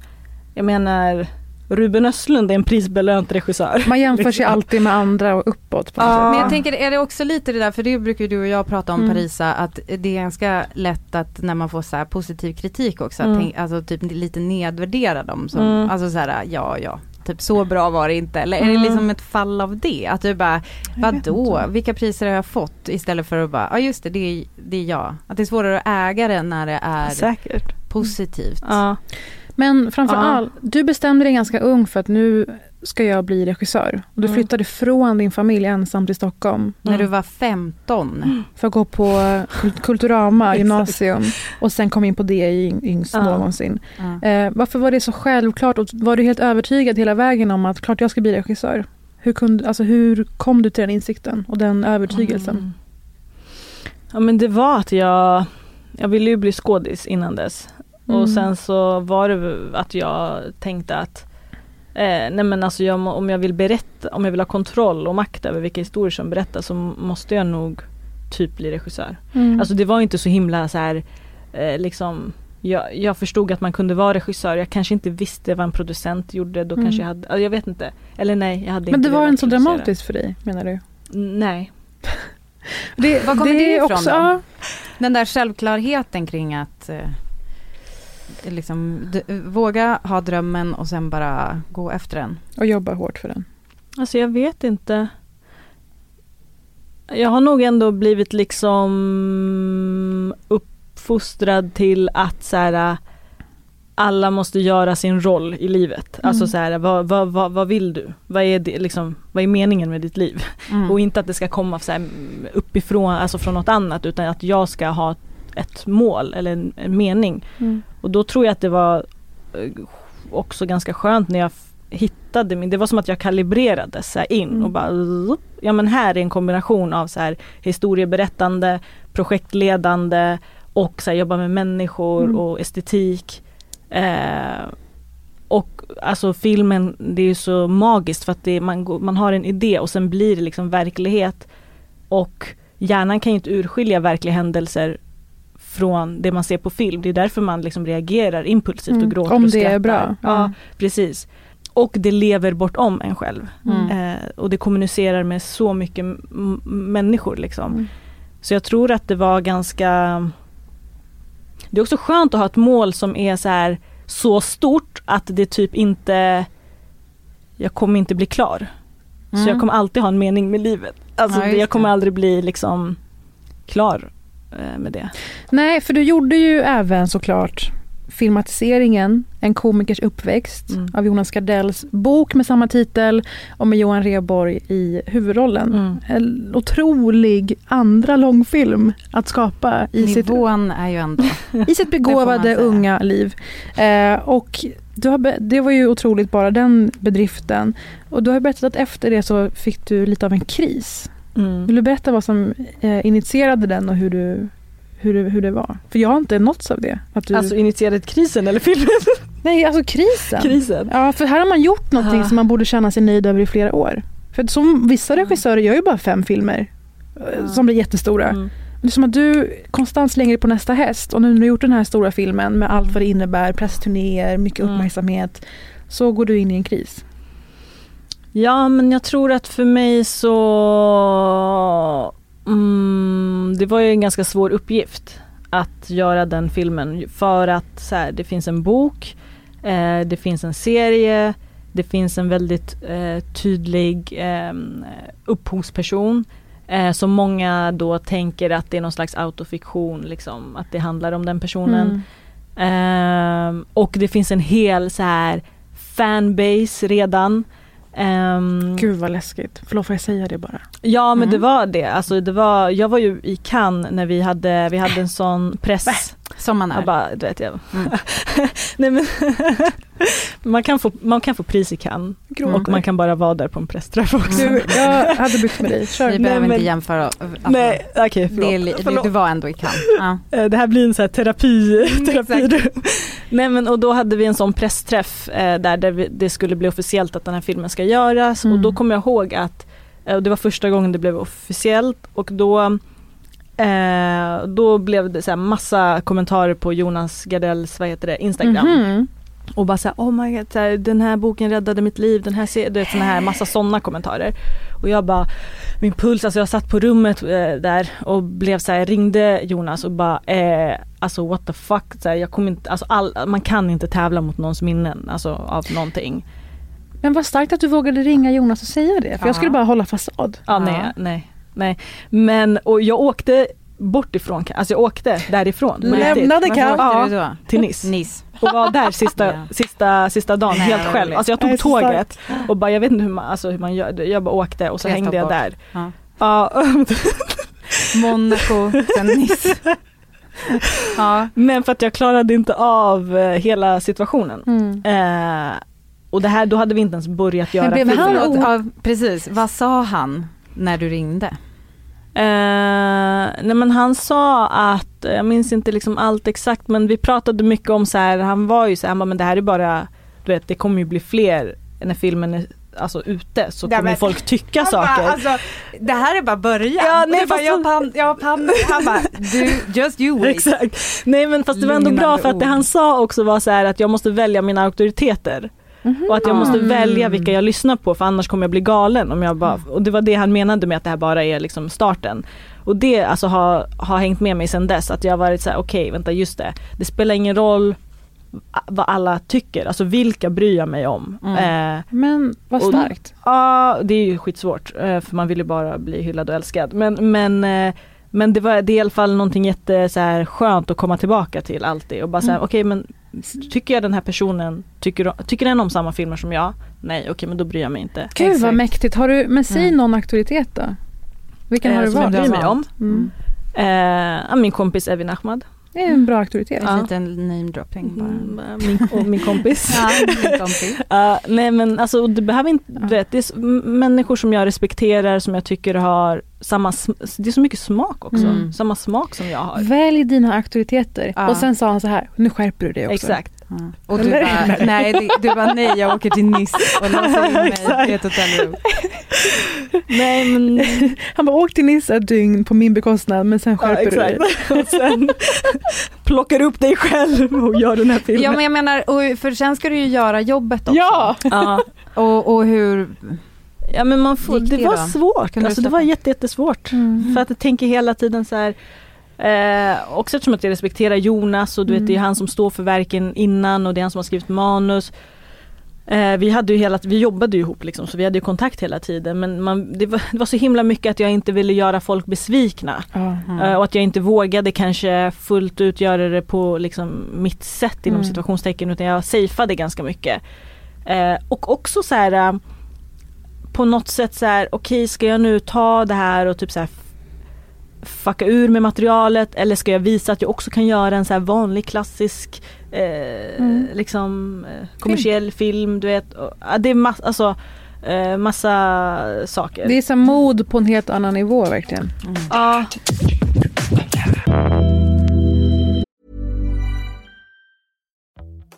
Speaker 3: jag menar Ruben Östlund är en prisbelönt regissör.
Speaker 1: Man jämför sig alltid med andra och uppåt.
Speaker 2: Men jag tänker, är det också lite det där, för det brukar du och jag prata om
Speaker 1: Mm.
Speaker 2: Parisa, att det är ganska lätt att när man får så här positiv kritik också,
Speaker 3: Mm.
Speaker 2: att tänk, alltså typ lite nedvärdera dem som,
Speaker 3: Mm.
Speaker 2: alltså så här, ja ja, typ så bra var det inte, eller är det
Speaker 3: Mm.
Speaker 2: liksom ett fall av det? Att du bara, vadå, vilka priser har jag fått? Istället för att bara, ja just det, det är, det är jag. Att det är svårare att äga det när det är
Speaker 3: Säkert.
Speaker 2: positivt.
Speaker 3: Ja.
Speaker 1: Men framför
Speaker 2: Ja.
Speaker 1: allt, du bestämde dig ganska ung för att nu ska jag bli regissör. Och du
Speaker 2: Mm.
Speaker 1: flyttade från din familj ensam till Stockholm.
Speaker 2: När du var 15.
Speaker 1: För att gå på Kult- Kulturama gymnasium. Och sen kom in på det i yngst
Speaker 2: Ja.
Speaker 1: någonsin.
Speaker 2: Ja.
Speaker 1: Eh, varför var det så självklart? Och var du helt övertygad hela vägen om att klart jag ska bli regissör? Hur, kunde, alltså, hur kom du till den insikten och den övertygelsen?
Speaker 3: Mm. Ja men det var att jag, jag ville ju bli skådis innan dess.
Speaker 1: Mm.
Speaker 3: Och sen så var det att jag tänkte att eh, nej men alltså jag, om jag vill berätta, om jag vill ha kontroll och makt över vilka historier som berättas så måste jag nog typ bli regissör.
Speaker 1: Mm.
Speaker 3: Alltså det var inte så himla så här eh, liksom jag, jag förstod att man kunde vara regissör, jag kanske inte visste vad en producent gjorde, då
Speaker 1: Mm.
Speaker 3: kanske jag hade, jag vet inte. Eller nej, jag hade
Speaker 1: Men
Speaker 3: inte
Speaker 1: det var inte så dramatiskt för dig menar du?
Speaker 3: Nej.
Speaker 1: Det,
Speaker 2: Var kommer det,
Speaker 1: är
Speaker 2: ifrån
Speaker 1: också,
Speaker 2: då? Den där självklarheten kring att eh, liksom, d- våga ha drömmen och sen bara gå efter den.
Speaker 1: och jobba hårt för den.
Speaker 3: Alltså jag vet inte. Jag har nog ändå blivit liksom uppfostrad till att så här, alla måste göra sin roll i livet. Alltså
Speaker 10: Mm.
Speaker 3: så här, vad, vad, vad, vad vill du? Vad är, det, liksom, vad är meningen med ditt liv?
Speaker 2: Mm.
Speaker 3: Och inte att det ska komma så här uppifrån, alltså från något annat utan att jag ska ha ett mål eller en, en mening.
Speaker 1: Mm.
Speaker 3: Och då tror jag att det var eh, också ganska skönt när jag hittade min, det var som att jag kalibrerades så in
Speaker 1: Mm.
Speaker 3: och bara ja men här är en kombination av så här historieberättande, projektledande och så här, jobba med människor
Speaker 1: Mm.
Speaker 3: och estetik. Eh, och alltså filmen, det är så magiskt för att det, man, man har en idé och sen blir det liksom verklighet. Och hjärnan kan ju inte urskilja verkliga händelser från det man ser på film. Det är därför man liksom reagerar impulsivt
Speaker 10: Mm,
Speaker 3: och gråter
Speaker 10: om
Speaker 3: och
Speaker 10: det är
Speaker 3: skrattar.
Speaker 10: bra.
Speaker 3: Ja,
Speaker 10: Ja.
Speaker 3: precis. Och det lever bortom en själv.
Speaker 10: Mm.
Speaker 3: Eh, och det kommunicerar med så mycket människor liksom.
Speaker 10: Mm.
Speaker 3: Så jag tror att det var ganska Det är också skönt att ha ett mål som är så här så stort att det typ inte Jag kommer inte bli klar. Så
Speaker 2: Mm.
Speaker 3: jag kommer alltid ha en mening med livet. Alltså
Speaker 2: Ja,
Speaker 3: jag kommer aldrig bli liksom klar med det.
Speaker 10: Nej, för du gjorde ju även såklart filmatiseringen En komikers uppväxt
Speaker 3: Mm.
Speaker 10: av Jonas Gardells bok med samma titel och med Johan Rheborg i huvudrollen.
Speaker 3: Mm.
Speaker 10: En otrolig andra långfilm att skapa i sitt,
Speaker 2: Nivån är ju ändå...
Speaker 10: i sitt begåvade unga liv. Eh, och du har, det var ju otroligt bara den bedriften. Och du har berättat att efter det så fick du lite av en kris.
Speaker 3: Mm.
Speaker 10: Vill du berätta vad som eh, initierade den och hur, du, hur, det, hur det var? För jag har inte nåtts av det. Att du...
Speaker 3: Alltså initierade krisen eller filmen?
Speaker 10: Nej, alltså krisen.
Speaker 3: krisen.
Speaker 10: Ja, för här har man gjort någonting
Speaker 3: Ah.
Speaker 10: som man borde känna sig nöjd över i flera år. För som vissa regissörer gör ju bara fem filmer eh, som blir jättestora.
Speaker 3: Mm.
Speaker 10: Det är som att du konstant slänger dig på nästa häst och nu när du har gjort den här stora filmen med allt vad det innebär, pressturnéer, mycket
Speaker 3: Mm.
Speaker 10: uppmärksamhet, så går du in i en kris.
Speaker 3: Ja men jag tror att för mig så mm, Det var ju en ganska svår uppgift att göra den filmen för att så här, det finns en bok, eh, det finns en serie, det finns en väldigt eh, tydlig eh, upphovsperson eh, som många då tänker att det är någon slags autofiktion, liksom, att det handlar om den personen.
Speaker 10: Mm.
Speaker 3: Ehm, och det finns en hel så här fanbase redan. Ehm,
Speaker 10: Gud vad läskigt. Förlåt, får jag säga det bara?
Speaker 3: Ja men
Speaker 2: Mm.
Speaker 3: det var det. Alltså det var, jag var ju i Cannes när vi hade, vi hade en sån press.
Speaker 2: Som man
Speaker 3: Jag
Speaker 2: är.
Speaker 3: bara, du vet jag.
Speaker 2: Mm.
Speaker 3: Nej men man, kan få, man kan få pris i Cannes
Speaker 10: Gråter.
Speaker 3: och man kan bara vara där på en pressträff också.
Speaker 10: Du, jag hade bytt med dig. Kör.
Speaker 2: Vi
Speaker 3: Nej,
Speaker 2: behöver
Speaker 3: men-
Speaker 2: inte jämföra. Alltså,
Speaker 3: Nej
Speaker 2: det är,
Speaker 3: förlåt.
Speaker 2: li- du, var ändå i Cannes. Ja.
Speaker 3: Eh, Det här blir en så här terapi,
Speaker 2: Mm,
Speaker 3: terapi. Nej men och då hade vi en sån pressträff eh, där, där vi, det skulle bli officiellt att den här filmen ska göras och
Speaker 10: Mm.
Speaker 3: då kommer jag ihåg att eh, och det var första gången det blev officiellt och då eh, då blev det så här massa kommentarer på Jonas Gardells, vad heter det, Instagram.
Speaker 10: Mhm.
Speaker 3: Och bara såhär, oh my god, så här, den här boken räddade mitt liv, den här serien, såna här massa sådana kommentarer. Och jag bara, min puls, alltså jag satt på rummet eh, där och blev så här, ringde Jonas och bara, eh, alltså what the fuck, så här, jag kommer inte, alltså all, man kan inte tävla mot någons minnen, alltså av någonting.
Speaker 10: Men vad starkt att du vågade ringa Jonas och säga det. För
Speaker 2: Ja.
Speaker 10: jag skulle bara hålla fasad.
Speaker 3: Ja, nej, nej, nej. Men, och jag åkte bort ifrån, alltså jag åkte därifrån.
Speaker 10: Lämnade
Speaker 2: åkte
Speaker 3: Ja, till Nice.
Speaker 2: Nice.
Speaker 3: och var där sista,
Speaker 2: Ja.
Speaker 3: sista, sista dagen
Speaker 2: Nej,
Speaker 3: helt själv. Alltså jag
Speaker 10: Nej,
Speaker 3: tog tåget och bara jag vet inte hur man, alltså hur man gör det. Jag bara åkte och så
Speaker 2: Tre
Speaker 3: hängde jag
Speaker 2: bort.
Speaker 3: där.
Speaker 2: Ja.
Speaker 3: Ja,
Speaker 2: Monaco, sen Nice. ja.
Speaker 3: men för att jag klarade inte av eh, hela situationen.
Speaker 10: Mm.
Speaker 3: Eh, och det här, då hade vi inte ens börjat göra
Speaker 10: blev han o-
Speaker 2: ja, precis, vad sa han när du ringde?
Speaker 3: Eh, nej men han sa att, jag minns inte liksom allt exakt men vi pratade mycket om så här, han var ju så här, han bara, men det här är bara, du vet det kommer ju bli fler när filmen är alltså ute så kommer
Speaker 2: men-
Speaker 3: folk tycka
Speaker 2: Han bara,
Speaker 3: saker.
Speaker 2: alltså, det här är bara början.
Speaker 3: Ja, nej,
Speaker 2: du bara,
Speaker 3: fast
Speaker 2: jag
Speaker 3: han-
Speaker 2: pan, jag pan. Han bara, du, just you wait.
Speaker 3: Exakt. Nej men fast det var ändå bra för att det han sa också var så här att jag måste välja mina auktoriteter. Och att jag måste
Speaker 2: Mm.
Speaker 3: välja vilka jag lyssnar på för annars kommer jag bli galen. Om jag bara, och det var det han menade med att det här bara är liksom starten. Och det alltså har, har hängt med mig sedan dess. Att jag har varit så här: okej vänta just det. Det spelar ingen roll vad alla tycker, alltså vilka bryr jag mig om.
Speaker 2: Mm.
Speaker 3: Eh,
Speaker 10: Men vad starkt.
Speaker 3: Ja, det är ju skitsvårt eh, för man vill ju bara bli hyllad och älskad. Men, men, eh, men det, var, det är i alla fall någonting jätte så här, skönt att komma tillbaka till alltid och bara säga
Speaker 10: Mm.
Speaker 3: okej men tycker jag den här personen, tycker, tycker den om samma filmer som jag? Nej okej men då bryr jag mig inte.
Speaker 10: Gud vad mäktigt. Har du, men säg
Speaker 2: Mm.
Speaker 10: någon auktoritet då. Vilken
Speaker 3: Eh,
Speaker 10: har du
Speaker 3: som jag
Speaker 10: valt?
Speaker 3: bryr mig om.
Speaker 10: Mm.
Speaker 3: Eh, min kompis Evin Ahmad.
Speaker 10: Det är en bra auktoritet.
Speaker 2: En liten namedropping bara.
Speaker 3: Mm, min, och min kompis.
Speaker 2: ja, min kompis.
Speaker 3: uh, nej men alltså det behöver inte,
Speaker 2: Ja.
Speaker 3: vet, det är människor som jag respekterar som jag tycker har samma, det är så mycket smak också.
Speaker 2: Mm.
Speaker 3: Samma smak som jag har.
Speaker 10: Välj dina auktoriteter.
Speaker 2: Ja.
Speaker 10: Och sen sa han så här, nu skärper du dig också.
Speaker 3: Exakt.
Speaker 2: Och du bara, nej, du bara nej, jag åker till Nice och låser in mig i ett hotellrum.
Speaker 3: Nej men
Speaker 10: Han bara, åk till Nice ett dygn på min bekostnad men sen skärper du dig.
Speaker 3: och sen plockar upp dig själv och gör den här filmen.
Speaker 2: Ja men jag menar, och, för sen ska du ju göra jobbet också.
Speaker 10: Ja!
Speaker 3: Ja.
Speaker 2: Och, och hur,
Speaker 3: Ja men man får, det,
Speaker 2: det
Speaker 3: var
Speaker 2: då?
Speaker 3: svårt, alltså, det var jätte, jättesvårt.
Speaker 10: Mm.
Speaker 3: För att jag tänker hela tiden så här eh, också eftersom att jag respekterar Jonas och du vet det är han som står för verken innan och det är han som har skrivit manus. Eh, vi, hade ju hela, vi jobbade ju ihop liksom, så vi hade ju kontakt hela tiden men man, det, var, det var så himla mycket att jag inte ville göra folk besvikna.
Speaker 10: Ja.
Speaker 3: Eh, och att jag inte vågade kanske fullt ut göra det på liksom, mitt sätt inom
Speaker 10: Mm.
Speaker 3: situationstecken utan jag safeade ganska mycket. Eh, och också så här eh, på något sätt så här, okej ska jag nu ta det här och typ så här fucka ur med materialet eller ska jag visa att jag också kan göra en så här vanlig klassisk eh,
Speaker 10: Mm.
Speaker 3: liksom eh, kommersiell film. du vet. Och, det är massa, alltså, eh, massa saker.
Speaker 10: Det är så här mod på en helt annan nivå verkligen.
Speaker 3: Ja.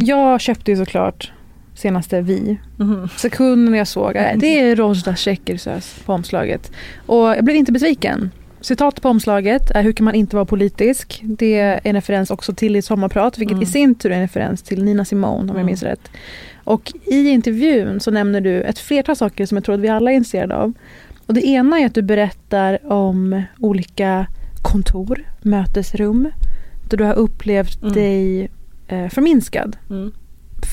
Speaker 10: Jag köpte ju såklart senaste Vi.
Speaker 3: Mhm.
Speaker 10: Sekunden jag såg, äh, det är Rojda Şekersöz på omslaget. Och jag blev inte besviken. Citatet på omslaget är Hur kan man inte vara politisk? Det är en referens också till ditt sommarprat, vilket
Speaker 3: Mm.
Speaker 10: i sin tur är en referens till Nina Simone om jag
Speaker 3: Mm.
Speaker 10: minns rätt. Och i intervjun så nämner du ett flertal saker som jag tror att vi alla är intresserade av. Och det ena är att du berättar om olika kontor, mötesrum, där du har upplevt
Speaker 3: Mm.
Speaker 10: dig förminskad.
Speaker 3: Mm.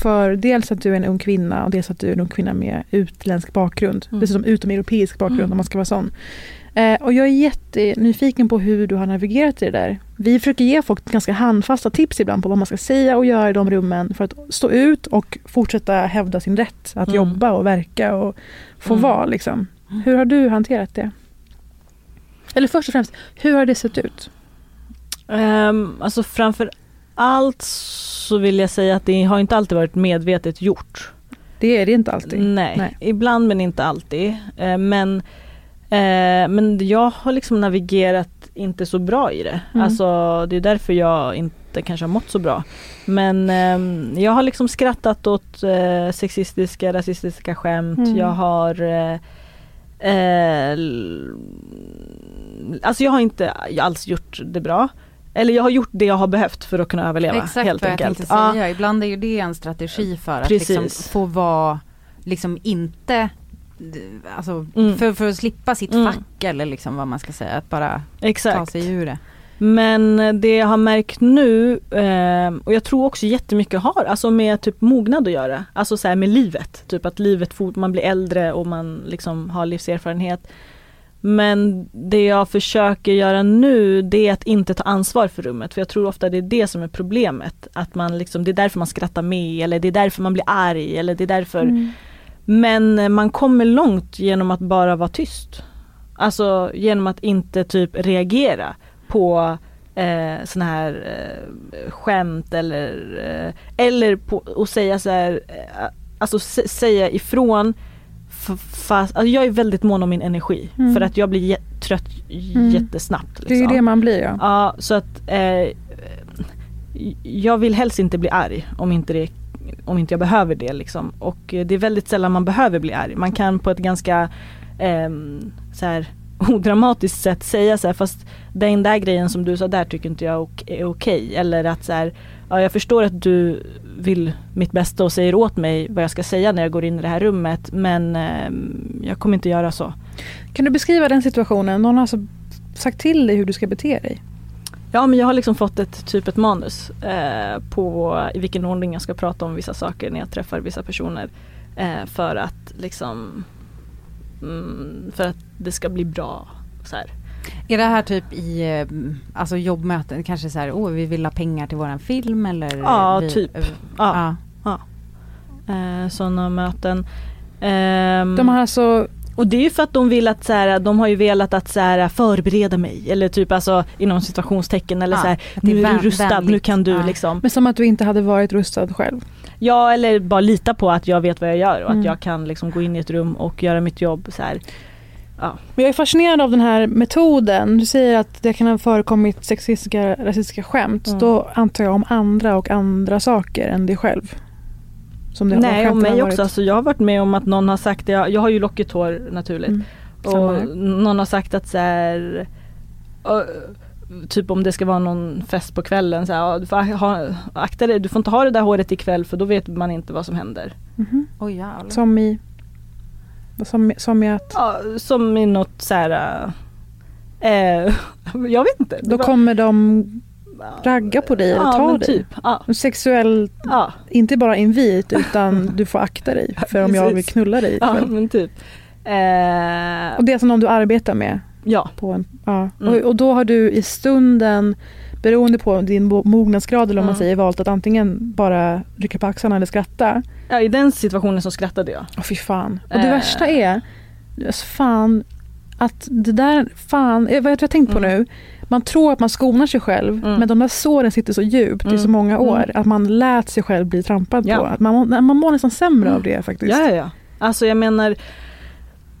Speaker 10: För dels att du är en ung kvinna och dels att du är en ung kvinna med utländsk bakgrund.
Speaker 3: Mm.
Speaker 10: Dessutom utomeuropeisk bakgrund
Speaker 3: Mm.
Speaker 10: om man ska vara sån. Eh, och jag är jättenyfiken på hur du har navigerat i det där. Vi försöker ge folk ganska handfasta tips ibland på vad man ska säga och göra i de rummen för att stå ut och fortsätta hävda sin rätt att
Speaker 3: Mm.
Speaker 10: jobba och verka och få
Speaker 3: Mm.
Speaker 10: vara. Liksom. Hur har du hanterat det? Eller först och främst, hur har det sett ut?
Speaker 3: Um, alltså framför allt så vill jag säga att det har inte alltid varit medvetet gjort.
Speaker 10: Det är det inte alltid.
Speaker 3: Nej,
Speaker 10: Nej.
Speaker 3: ibland men inte alltid. Eh, men, eh, men jag har liksom navigerat inte så bra i det.
Speaker 10: Mm.
Speaker 3: Alltså det är därför jag inte kanske har mått så bra. Men ehm, jag har liksom skrattat åt eh, sexistiska, rasistiska skämt.
Speaker 10: Mm.
Speaker 3: Jag har eh, Alltså jag har inte alls gjort det bra. Eller jag har gjort det jag har behövt för att kunna överleva
Speaker 2: Exakt
Speaker 3: helt
Speaker 2: vad jag
Speaker 3: enkelt.
Speaker 2: tänkte säga. Ibland är ju det en strategi för att
Speaker 3: Precis.
Speaker 2: liksom få vara, liksom inte, alltså
Speaker 3: Mm.
Speaker 2: för, för att slippa sitt
Speaker 3: Mm.
Speaker 2: fack eller liksom vad man ska säga, att bara
Speaker 3: Exakt.
Speaker 2: ta sig ur det.
Speaker 3: Men det jag har märkt nu eh, och jag tror också jättemycket har alltså med typ mognad att göra. Alltså så med livet. Typ att livet man blir äldre och man liksom har livserfarenhet. Men det jag försöker göra nu det är att inte ta ansvar för rummet. För jag tror ofta det är det som är problemet. Att man liksom, det är därför man skrattar med eller det är därför man blir arg eller det är därför.
Speaker 10: Mm.
Speaker 3: Men man kommer långt genom att bara vara tyst. Alltså genom att inte typ reagera på eh, såna här eh, skämt eller, eh, eller på att säga så här, eh, alltså säga ifrån fast, alltså jag är väldigt mån om min energi
Speaker 10: Mm.
Speaker 3: för att jag blir trött
Speaker 10: Mm.
Speaker 3: jättesnabbt. Liksom.
Speaker 10: Det är ju det man blir ja.
Speaker 3: Ja, så att eh, jag vill helst inte bli arg om inte, det, om inte jag behöver det liksom. Och eh, det är väldigt sällan man behöver bli arg. Man kan på ett ganska ehm, så här, odramatiskt sätt säga så här, fast den där grejen som du sa där tycker inte jag är okej. Eller att så här, ja, jag förstår att du vill mitt bästa och säger åt mig vad jag ska säga när jag går in i det här rummet men ehm, jag kommer inte göra så.
Speaker 10: Kan du beskriva den situationen? Någon har alltså sagt till dig hur du ska bete dig?
Speaker 3: Ja men jag har liksom fått ett typ ett manus eh, på i vilken ordning jag ska prata om vissa saker när jag träffar vissa personer. Eh, för att liksom mm, för att det ska bli bra. Så här.
Speaker 2: Är det här typ i eh, alltså jobbmöten, kanske så här, åh vi vill ha pengar till våran film eller?
Speaker 3: Ja
Speaker 2: vi,
Speaker 3: typ.
Speaker 2: eh,
Speaker 3: Ja. ja. Eh, sådana möten. Ehm,
Speaker 10: De har alltså
Speaker 3: och det är ju för att de vill att så här, de har ju velat att så här, förbereda mig eller typ alltså inom situationstecken eller
Speaker 10: Ja,
Speaker 3: så här, nu är du rustad, nu
Speaker 10: vänligt.
Speaker 3: kan du
Speaker 10: Ja.
Speaker 3: liksom.
Speaker 10: Men som att du inte hade varit rustad själv.
Speaker 3: Ja eller bara lita på att jag vet vad jag gör och
Speaker 10: Mm.
Speaker 3: att jag kan liksom gå in i ett rum och göra mitt jobb så här. Ja.
Speaker 10: Men jag är fascinerad av den här metoden. Du säger att det kan ha förekommit sexistiska, rasistiska skämt.
Speaker 3: Mm.
Speaker 10: Då antar jag om andra och andra saker än dig själv. Som det
Speaker 3: Nej och
Speaker 10: har
Speaker 3: mig också, alltså, jag har varit med om att någon har sagt, jag, jag har ju lockigt hår naturligt.
Speaker 10: Mm.
Speaker 3: Och någon har sagt att så här, ö, Typ om det ska vara någon fest på kvällen så här, du får ha, akta dig, du får inte ha det där håret ikväll för då vet man inte vad som händer.
Speaker 10: Mhm.
Speaker 2: Oj jävlar.
Speaker 10: Som i... Som, som i att...
Speaker 3: Ja, som i något så här. Eh, jag vet inte.
Speaker 10: Då
Speaker 3: var-
Speaker 10: kommer de ragga på dig eller
Speaker 3: Ja,
Speaker 10: ta dig.
Speaker 3: typ, ja.
Speaker 10: Sexuell,
Speaker 3: Ja.
Speaker 10: inte bara invit utan du får akta dig för om jag vill knulla dig
Speaker 3: Ja men typ. Eh,
Speaker 10: Och det är alltså någon du arbetar med?
Speaker 3: Ja.
Speaker 10: På en, ja.
Speaker 3: Mm.
Speaker 10: Och, och då har du i stunden, beroende på din mo- mognadsgrad eller om man
Speaker 3: Mm.
Speaker 10: säger, valt att antingen bara rycka på axlarna eller skratta.
Speaker 3: Ja, I den situationen så skrattade jag.
Speaker 10: Åh fy fan. Och det
Speaker 3: Eh.
Speaker 10: värsta är, alltså fan, att det där, fan, eh, vad jag har tänkt på
Speaker 3: Mm.
Speaker 10: nu. Man tror att man skonar sig själv, men de där såren sitter så djupt i
Speaker 3: Mm.
Speaker 10: så många år
Speaker 3: Mm.
Speaker 10: att man lät sig själv bli trampad
Speaker 3: Ja.
Speaker 10: på. Att man, man mår nästan sämre av det faktiskt.
Speaker 3: Ja, ja, ja. Alltså jag menar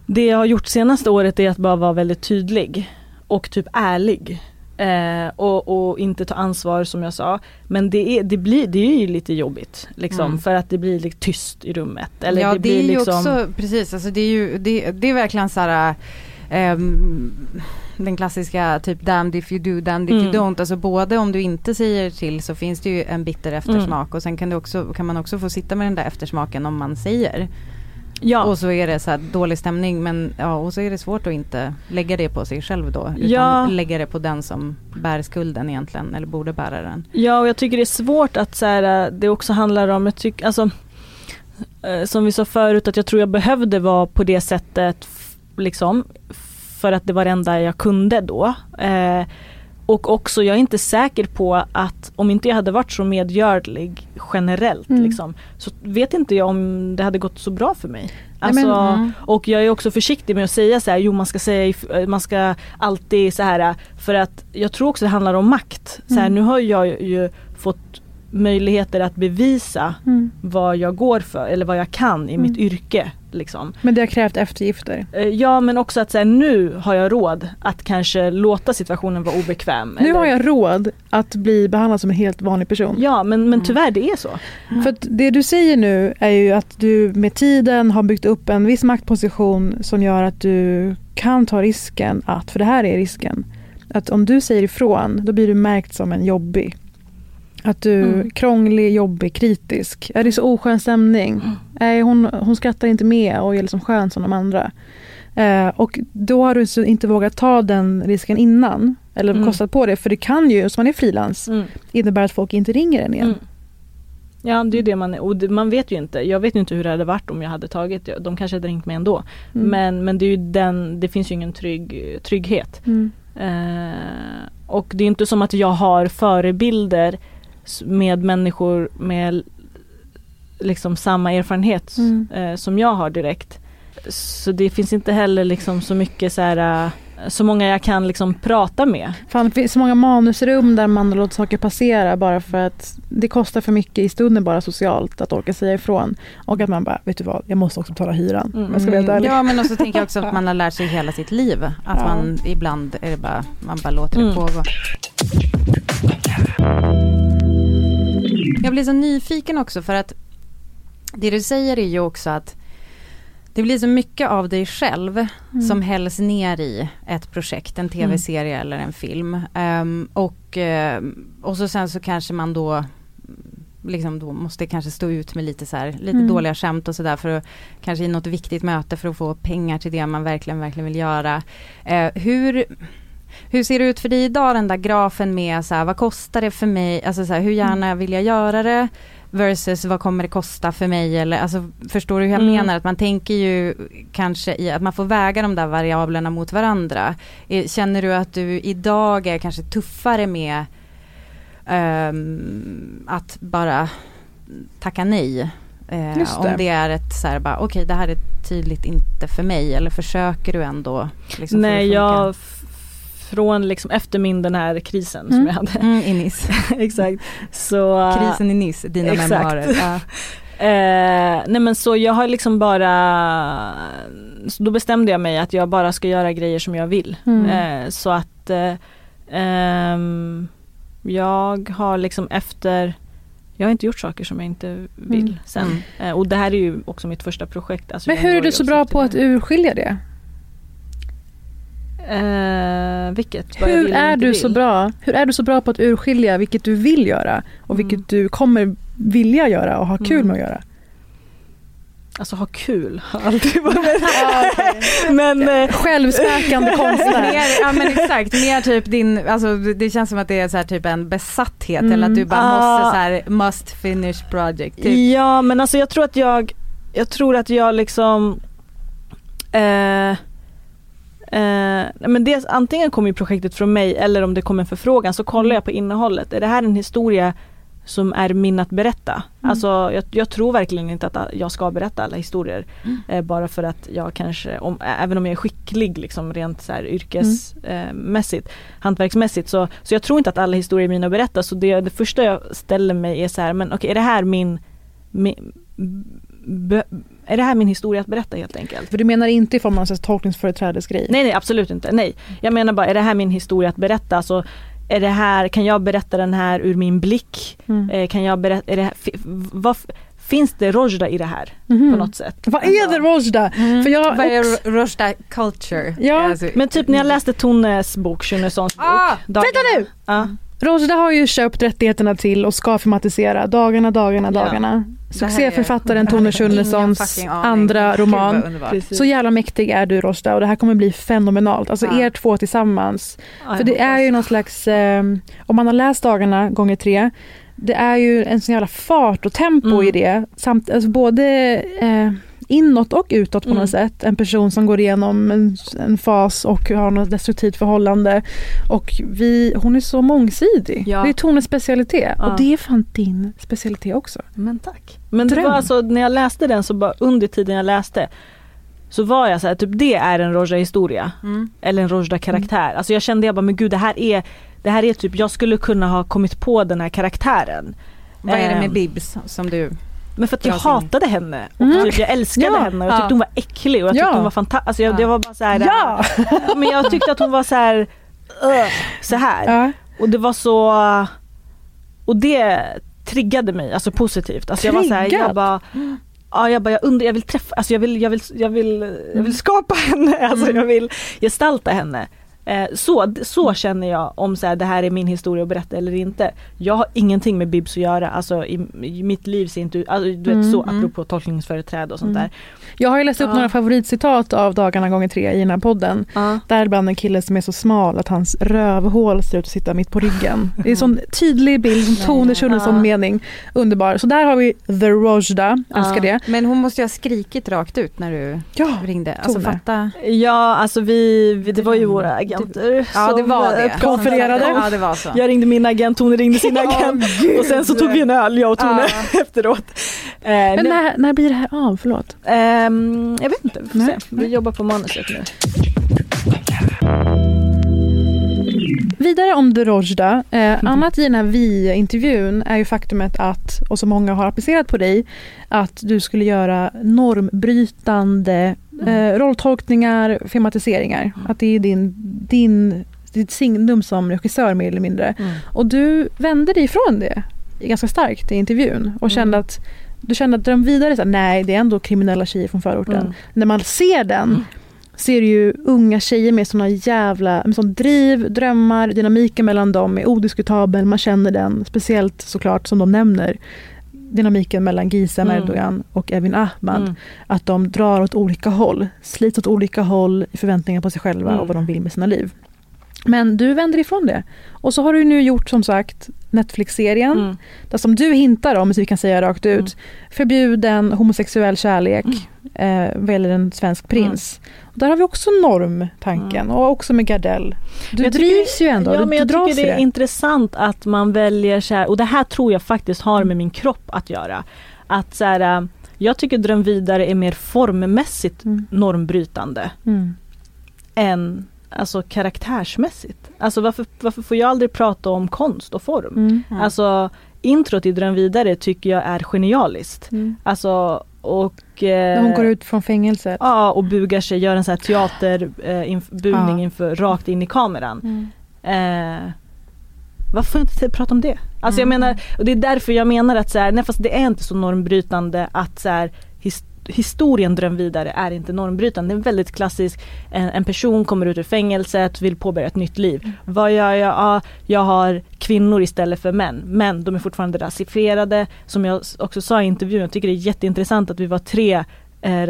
Speaker 3: Det jag har gjort senaste året är att bara vara väldigt tydlig och typ ärlig. Eh, och, och inte ta ansvar som jag sa. Men det är, det blir, det är ju lite jobbigt liksom
Speaker 2: Mm.
Speaker 3: för att det blir lite tyst i rummet. Eller
Speaker 2: ja
Speaker 3: det,
Speaker 2: det,
Speaker 3: blir
Speaker 2: är ju
Speaker 3: liksom,
Speaker 2: också, precis, alltså det är ju, det, det är verkligen så här ehm, den klassiska typ damned if you do, damned if
Speaker 3: Mm.
Speaker 2: you don't. Alltså både om du inte säger till så finns det ju en bitter eftersmak och sen kan, du också, kan man också få sitta med den där eftersmaken om man säger.
Speaker 3: Ja.
Speaker 2: Och så är det så dålig stämning men ja och så är det svårt att inte lägga det på sig själv då. Utan
Speaker 3: Ja.
Speaker 2: lägga det på den som bär skulden egentligen eller borde bära den.
Speaker 3: Ja och jag tycker det är svårt att så här, äh, det också handlar om, jag tycker, alltså eh, som vi sa förut att jag tror jag behövde vara på det sättet liksom för att det var det enda jag kunde då. Eh, och också jag är inte säker på att om inte jag hade varit så medgörlig generellt
Speaker 10: Mm.
Speaker 3: liksom, så vet inte jag om det hade gått så bra för mig.
Speaker 10: Nej,
Speaker 3: Alltså,
Speaker 10: men- mm.
Speaker 3: Och jag är också försiktig med att säga så här, jo man ska säga, man ska alltid så här för att jag tror också det handlar om makt. Så här,
Speaker 10: Mm.
Speaker 3: Nu har jag ju fått möjligheter att bevisa
Speaker 10: Mm.
Speaker 3: vad jag går för eller vad jag kan i mitt
Speaker 10: Mm.
Speaker 3: yrke. Liksom.
Speaker 10: Men det har krävt eftergifter.
Speaker 3: Eh, Ja men också att så här, nu har jag råd att kanske låta situationen vara obekväm.
Speaker 10: Nu
Speaker 3: eller-
Speaker 10: har jag råd att bli behandlad som en helt vanlig person.
Speaker 3: Ja men, men tyvärr det är så.
Speaker 10: För att det du säger nu är ju att du med tiden har byggt upp en viss maktposition som gör att du kan ta risken att, för det här är risken, att om du säger ifrån då blir du märkt som en jobbig. Att du
Speaker 3: Mm.
Speaker 10: krånglig, jobbig, kritisk. Är det så oskön stämning? Nej, hon, hon skrattar inte med och är liksom skön som de andra. Eh, och då har du inte vågat ta den risken innan. Eller
Speaker 3: Mm.
Speaker 10: kostat på det. För det kan ju, som man är frilans,
Speaker 3: Mm.
Speaker 10: innebära att folk inte ringer en igen.
Speaker 3: Mm. Ja det är det man och det, man vet ju inte. Jag vet inte hur det hade varit om jag hade tagit det. De kanske hade ringt mig ändå.
Speaker 10: Mm.
Speaker 3: Men, men det är ju den, det finns ju ingen trygg, trygghet.
Speaker 10: Mm.
Speaker 3: Eh, och det är inte som att jag har förebilder med människor med liksom samma erfarenhet
Speaker 10: Mm.
Speaker 3: eh, som jag har direkt. Så det finns inte heller liksom så mycket så här så många jag kan liksom prata med.
Speaker 10: Fan, det finns så många manusrum där man låter saker passera bara för att det kostar för mycket i stunden bara socialt att orka säga ifrån. Och att man bara, vet du vad, jag måste också betala hyran.
Speaker 2: Mm.
Speaker 10: Jag ska vara helt ärlig.
Speaker 2: Ja men också tänker jag också att man har lärt sig hela sitt liv. Att
Speaker 10: Ja.
Speaker 2: man ibland är det bara, man bara låter det
Speaker 3: Mm.
Speaker 2: pågå. Jag blir så nyfiken också för att det du säger är ju också att det blir så mycket av dig själv
Speaker 10: Mm.
Speaker 2: som hälls ner i ett projekt, en tv-serie eller en film. Ehm, och, ehm, och så sen så kanske man då liksom då måste kanske stå ut med lite så här, lite
Speaker 10: Mm.
Speaker 2: dåliga skämt och sådär för att kanske i något viktigt möte för att få pengar till det man verkligen, verkligen vill göra. Eh, hur, hur ser det ut för dig idag den där grafen med så här, vad kostar det för mig, alltså så här, hur gärna vill jag göra det versus vad kommer det kosta för mig eller alltså förstår du hur jag
Speaker 3: Mm.
Speaker 2: menar? Att man tänker ju kanske i att man får väga de där variablerna mot varandra. Känner du att du idag är kanske tuffare med ehm, att bara tacka nej? Eh,
Speaker 10: det.
Speaker 2: om det är ett så här bara okej det här är tydligt inte för mig eller försöker du ändå? Liksom,
Speaker 3: Nej, jag från liksom efter min den här krisen som
Speaker 2: Mm.
Speaker 3: jag hade.
Speaker 2: Mm, i Nice.
Speaker 3: Exakt. Så,
Speaker 2: Krisen i Nice, dina
Speaker 3: exakt.
Speaker 2: memoarer. Ja.
Speaker 3: Eh, nej men så jag har liksom bara, så då bestämde jag mig att jag bara ska göra grejer som jag vill.
Speaker 10: Mm.
Speaker 3: Eh, så att eh, ehm, jag har liksom efter jag har inte gjort saker som jag inte vill
Speaker 10: Mm.
Speaker 3: sen. Eh, och det här är ju också mitt första projekt. Alltså
Speaker 10: Men hur är du så bra på att urskilja det?
Speaker 3: Eh, vilket? Vad
Speaker 10: Hur är du
Speaker 3: vill.
Speaker 10: så bra? Hur är du så bra på att urskilja vilket du vill göra och vilket
Speaker 3: Mm.
Speaker 10: du kommer vilja göra och ha kul
Speaker 3: Mm.
Speaker 10: med att göra?
Speaker 3: Alltså ha kul har alltid varit Men eh,
Speaker 10: Självspäkande konstnär.
Speaker 2: mer, ja men exakt, mer typ din, alltså det känns som att det är så här typ en besatthet
Speaker 10: Mm.
Speaker 2: eller att du bara
Speaker 3: Ah.
Speaker 2: måste så här must finish project. Typ.
Speaker 3: Ja men alltså jag tror att jag, jag tror att jag liksom eh, Eh, men dels, antingen kommer projektet från mig eller om det kommer en förfrågan så kollar jag på innehållet. Är det här en historia som är min att berätta?
Speaker 10: Mm.
Speaker 3: Alltså jag, jag tror verkligen inte att jag ska berätta alla historier. Eh, bara för att jag kanske, om, även om jag är skicklig liksom rent så här yrkesmässigt, hantverksmässigt så, så jag tror inte att alla historier är mina att berätta. Så det, det första jag ställer mig är så här, men okej är det här min, min be, är det här min historia att berätta helt enkelt?
Speaker 10: För du menar inte i form av en tolkningsföreträdesgrej?
Speaker 3: Nej nej absolut inte, nej. Jag menar bara, är det här min historia att berätta? Alltså, är det här, kan jag berätta den här ur min blick?
Speaker 10: Mm.
Speaker 3: Eh, kan jag berätta, är det här, vad, finns det Rojda i det här
Speaker 10: Mhm.
Speaker 3: på något sätt?
Speaker 10: Vad är det Rojda? För jag
Speaker 2: Vad är Rojda culture?
Speaker 10: Ja,
Speaker 2: Alltså,
Speaker 3: Men typ när jag läste Tones bok, Schunessons bok.
Speaker 2: Ah,
Speaker 10: vänta nu!
Speaker 3: Ja.
Speaker 10: Rojda har ju köpt rättigheterna till och ska filmatisera Dagarna, dagarna,
Speaker 3: Ja.
Speaker 10: dagarna.
Speaker 2: Är-
Speaker 10: Succéförfattaren Tone
Speaker 2: aning.
Speaker 10: andra roman. Så jävla mäktig är du Rojda och det här kommer bli fenomenalt. Alltså
Speaker 2: Ja.
Speaker 10: er två tillsammans.
Speaker 3: Ja,
Speaker 10: För det är ju någon slags, eh, om man har läst Dagarna gånger tre, det är ju en sån jävla fart och tempo
Speaker 3: Mm.
Speaker 10: i det. Samt, alltså både eh, inåt och utåt på
Speaker 3: Mm.
Speaker 10: något sätt. En person som går igenom en, en fas och har något destruktivt förhållande. Och vi, hon är så mångsidig.
Speaker 3: Ja.
Speaker 10: Det är Tones specialitet.
Speaker 3: Ja.
Speaker 10: Och det är fan din specialitet också.
Speaker 3: Men tack. Men det
Speaker 10: Dröm.
Speaker 3: var alltså när jag läste den så bara under tiden jag läste så var jag så här, typ det är en Rojda historia.
Speaker 2: Mm.
Speaker 3: Eller en Rojda karaktär. Alltså jag kände jag bara men gud det här är det här är typ, jag skulle kunna ha kommit på den här karaktären.
Speaker 2: Vad är det med
Speaker 3: Ehm,
Speaker 2: Bibs som du...
Speaker 3: Men för att jag hatade henne och
Speaker 10: Mm.
Speaker 3: typ jag älskade
Speaker 10: Ja.
Speaker 3: henne och jag
Speaker 2: Ja.
Speaker 3: tyckte hon var äcklig och jag tyckte
Speaker 10: Ja.
Speaker 3: hon var fantastisk. Alltså jag,
Speaker 2: Ja.
Speaker 3: var bara så här,
Speaker 10: Ja!
Speaker 3: men jag tyckte att hon var så här, "Ugh", så här. Och det var så, och det triggade mig, alltså positivt. Alltså jag var så här, jag bara, ja jag bara, jag undrar, jag vill träffa, alltså jag vill, jag vill, jag vill, jag vill skapa henne, alltså jag vill gestalta henne. Eh, Så, så känner jag om så här, det här är min historia att berätta eller inte. Jag har ingenting med Bibs att göra, alltså i, i mitt liv ser inte ut, alltså, du vet så
Speaker 2: Mm.
Speaker 3: apropå tolkningsföreträde och sånt
Speaker 10: Mm.
Speaker 3: där.
Speaker 10: Jag har ju läst upp
Speaker 3: Ja.
Speaker 10: några favoritcitat av Dagarna gånger tre i den här podden.
Speaker 3: Ja.
Speaker 10: Däribland en kille som är så smal att hans rövhål ser ut att sitta mitt på ryggen. Det är en sån tydlig bild, en Tone Schunnesson
Speaker 3: Ja.
Speaker 10: mening. Underbar. Så där har vi The Rojda, älskar
Speaker 3: Ja.
Speaker 10: det.
Speaker 2: Men hon måste ju ha skrikit rakt ut när du
Speaker 10: Ja,
Speaker 2: ringde. Alltså
Speaker 10: Tone.
Speaker 2: fatta.
Speaker 3: Ja alltså vi, vi det var ju våra agenter
Speaker 2: Ja det
Speaker 3: som,
Speaker 2: var det.
Speaker 3: eh,
Speaker 10: konfererade.
Speaker 2: Ja det var så.
Speaker 3: Jag ringde min agent, Tone ringde sin agent
Speaker 2: gud.
Speaker 3: och sen så tog vi en öl jag och Tone efteråt. Eh,
Speaker 10: Men när, när blir det här av? Förlåt.
Speaker 3: Ehm, jag vet inte, vi får
Speaker 10: Nej,
Speaker 3: se. Vi jobbar på manuset nu.
Speaker 10: vidare om Dorojda. Eh, annat i den här vi-intervjun är ju faktumet att, och som många har applicerat på dig, att du skulle göra normbrytande eh, rolltolkningar, filmatiseringar. Att det är din, din, ditt signum som regissör mer eller mindre.
Speaker 3: Mm.
Speaker 10: Och du vände dig ifrån det ganska starkt i intervjun och kände att du kände att dröm vidare, så här, nej det är ändå kriminella tjejer från förorten.
Speaker 3: Mm.
Speaker 10: När man ser den ser du ju unga tjejer med såna jävla med sån driv, drömmar, dynamiken mellan dem är odiskutabel, man känner den. Speciellt såklart som de nämner dynamiken mellan Gizem
Speaker 3: Mm.
Speaker 10: Erdogan och Evin Ahmad.
Speaker 3: Mm.
Speaker 10: Att de drar åt olika håll, slits åt olika håll i förväntningar på sig själva
Speaker 3: Mm.
Speaker 10: och vad de vill med sina liv. Men du vänder ifrån det. Och så har du nu gjort som sagt Netflix-serien.
Speaker 3: Mm.
Speaker 10: Där som du hintar om, så vi kan säga rakt ut, förbjuden homosexuell kärlek
Speaker 3: Mm.
Speaker 10: eh, vad gäller en svensk prins. Och där har vi också normtanken och också med Gardell. Du
Speaker 3: jag tycker-
Speaker 10: drivs ju ändå,
Speaker 3: Ja,
Speaker 10: du,
Speaker 3: men jag
Speaker 10: dras
Speaker 3: tycker det är intressant att man väljer så här, och det här tror jag faktiskt har med min kropp att göra. Att så här, äh, jag tycker Dröm vidare är mer formmässigt normbrytande
Speaker 10: Mm.
Speaker 3: än alltså karaktärsmässigt. Alltså varför, varför får jag aldrig prata om konst och form?
Speaker 10: Mm.
Speaker 3: Alltså introt i Dröm vidare tycker jag är genialiskt.
Speaker 10: Mm.
Speaker 3: Alltså och...
Speaker 10: När
Speaker 3: Eh,
Speaker 10: hon går ut från fängelset.
Speaker 3: Ja och bugar sig, gör en sån här teater eh, inf- bugning
Speaker 10: Ja.
Speaker 3: inför, rakt in i kameran.
Speaker 10: Mm.
Speaker 3: Eh, varför får jag inte prata om det? Alltså
Speaker 10: Mm.
Speaker 3: jag menar, och det är därför jag menar att så här, nej fast det är inte så normbrytande att så här, his, historien Dröm vidare är inte normbrytande. Det är väldigt klassisk, en, en person kommer ut ur fängelset, vill påbörja ett nytt liv.
Speaker 10: Mm.
Speaker 3: Vad gör jag? Ja, jag har kvinnor istället för män. Men de är fortfarande rasifierade. Som jag också sa i intervjun, jag tycker det är jätteintressant att vi var tre eh, eh,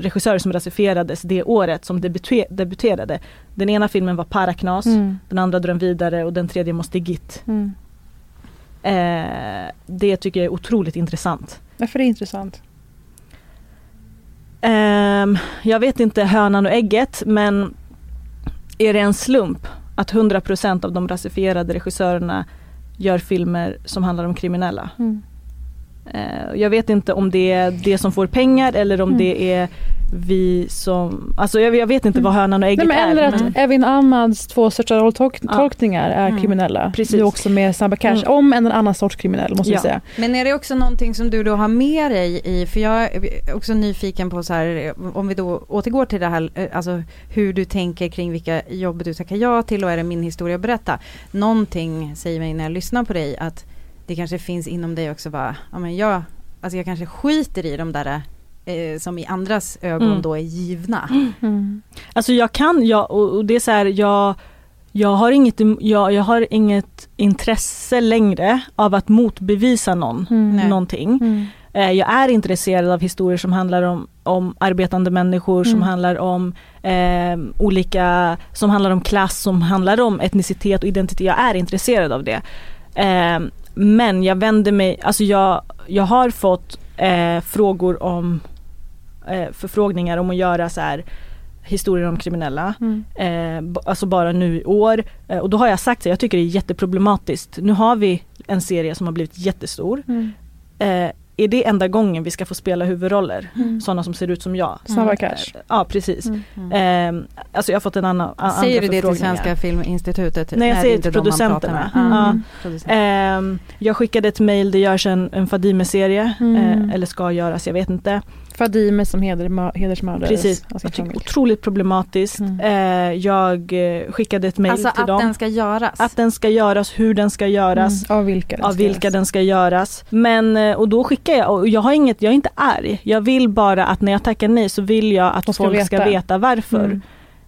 Speaker 3: regissörer som rasifierades det året som debute- debuterade. Den ena filmen var Paraknas,
Speaker 10: Mm.
Speaker 3: den andra Dröm vidare och den tredje Måste Git.
Speaker 10: Mm.
Speaker 3: Eh, det tycker jag är otroligt intressant.
Speaker 10: Varför är det intressant?
Speaker 3: Um, jag vet inte hönan och ägget men är det en slump att 100% av de rasifierade regissörerna gör filmer som handlar om kriminella?
Speaker 10: Mm.
Speaker 3: Eh, jag vet inte om det är det som får pengar eller om
Speaker 10: Mm.
Speaker 3: det är vi som, alltså jag, jag vet inte vad hönan och ägget
Speaker 10: Nej, men eller
Speaker 3: är.
Speaker 10: att
Speaker 3: men-
Speaker 10: Evin Ahmads två största rolltolkningar är
Speaker 2: Mm.
Speaker 10: kriminella.
Speaker 2: Precis.
Speaker 10: Du är också med Snabba Cash,
Speaker 2: Mm.
Speaker 10: om en annan sorts kriminell måste vi säga.
Speaker 2: Men är det också någonting som du då har med dig i, för jag är också nyfiken på så här, om vi då återgår till det här, eh, alltså hur du tänker kring vilka jobb du tackar ja till och är det min historia att berätta. Någonting säger mig när jag lyssnar på dig att det kanske finns inom dig också bara, ja men jag, alltså jag kanske skiter i de där eh, som i andras ögon
Speaker 3: Mm.
Speaker 2: då är givna.
Speaker 3: Alltså jag kan, jag, och, det är så här, jag, jag, har inget, jag, jag har inget intresse längre av att motbevisa någon,
Speaker 10: Mm.
Speaker 3: Någonting.
Speaker 10: Mm.
Speaker 3: Eh, Jag är intresserad av historier som handlar om, om arbetande människor, som
Speaker 10: Mm.
Speaker 3: handlar om eh, olika, som handlar om klass, som handlar om etnicitet och identitet. Jag är intresserad av det. Eh, men jag vänder mig, alltså jag, jag har fått eh, frågor om eh, förfrågningar om att göra så här historier om kriminella.
Speaker 10: Mm.
Speaker 3: Eh, alltså bara nu i år. Eh, och då har jag sagt att jag tycker det är jätteproblematiskt. Nu har vi en serie som har blivit jättestor.
Speaker 10: Mm.
Speaker 3: Eh, är det enda gången vi ska få spela huvudroller?
Speaker 10: Mm.
Speaker 3: Sådana som ser ut som jag.
Speaker 10: Snabba Cash.
Speaker 3: Eh, ja precis.
Speaker 10: Mm.
Speaker 3: Eh, alltså jag har fått en annan
Speaker 2: Säger
Speaker 3: andra
Speaker 2: du det till. Svenska Filminstitutet?
Speaker 3: Nej jag
Speaker 2: Är det
Speaker 3: säger
Speaker 2: inte
Speaker 3: till producenterna.
Speaker 2: med?
Speaker 3: Ja.
Speaker 2: Mm.
Speaker 3: Ehm, jag skickade ett mail, det görs en, en Fadime-serie.
Speaker 10: Mm.
Speaker 3: Eh, eller ska göras, jag vet inte.
Speaker 10: Fadime som heder, hedersmördades.
Speaker 3: Precis,
Speaker 10: sin
Speaker 3: jag tycker otroligt problematiskt. Eh, jag eh, skickade ett mail
Speaker 2: Alltså
Speaker 3: till
Speaker 2: att
Speaker 3: dem.
Speaker 2: den ska göras?
Speaker 3: Att den ska göras, hur den ska göras.
Speaker 10: Mm, av vilka den
Speaker 3: av
Speaker 10: ska
Speaker 3: vilka
Speaker 10: göras.
Speaker 3: den ska göras. Men, eh, och då skickar jag, och jag har inget, jag är inte arg. Jag vill bara att när jag tackar nej så vill jag att
Speaker 10: ska
Speaker 3: folk ska
Speaker 10: veta.
Speaker 3: veta varför.
Speaker 10: Mm.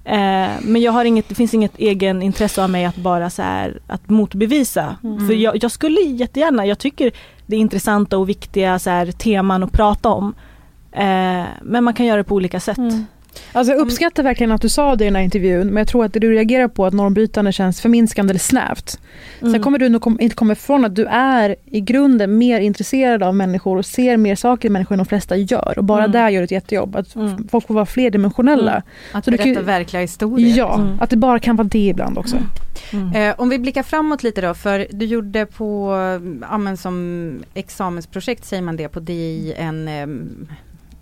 Speaker 3: Eh, men jag har inget, det finns inget egen intresse av mig att bara så här, att motbevisa.
Speaker 10: Mm.
Speaker 3: För jag, jag skulle jättegärna, jag tycker det är intressanta och viktiga så här, teman att prata om. Eh, men man kan göra det på olika sätt.
Speaker 10: Mm. Alltså jag uppskattar verkligen att du sa det i den här intervjun men jag tror att det du reagerar på att normbrytande känns förminskande eller snävt. Sen
Speaker 3: Mm.
Speaker 10: kommer du nog kom, inte komma ifrån att du är i grunden mer intresserad av människor och ser mer saker i människor än de flesta gör. Och bara
Speaker 2: Mm.
Speaker 10: där gör du ett jättejobb. Att f- folk får vara flerdimensionella.
Speaker 2: Mm. Att
Speaker 10: Så du kan
Speaker 2: berätta verkliga historier.
Speaker 10: Ja,
Speaker 2: Mm.
Speaker 10: att det bara kan vara det ibland också.
Speaker 2: Eh, om vi blickar framåt lite då, för du gjorde på, ja men som examensprojekt säger man det på DI, en em,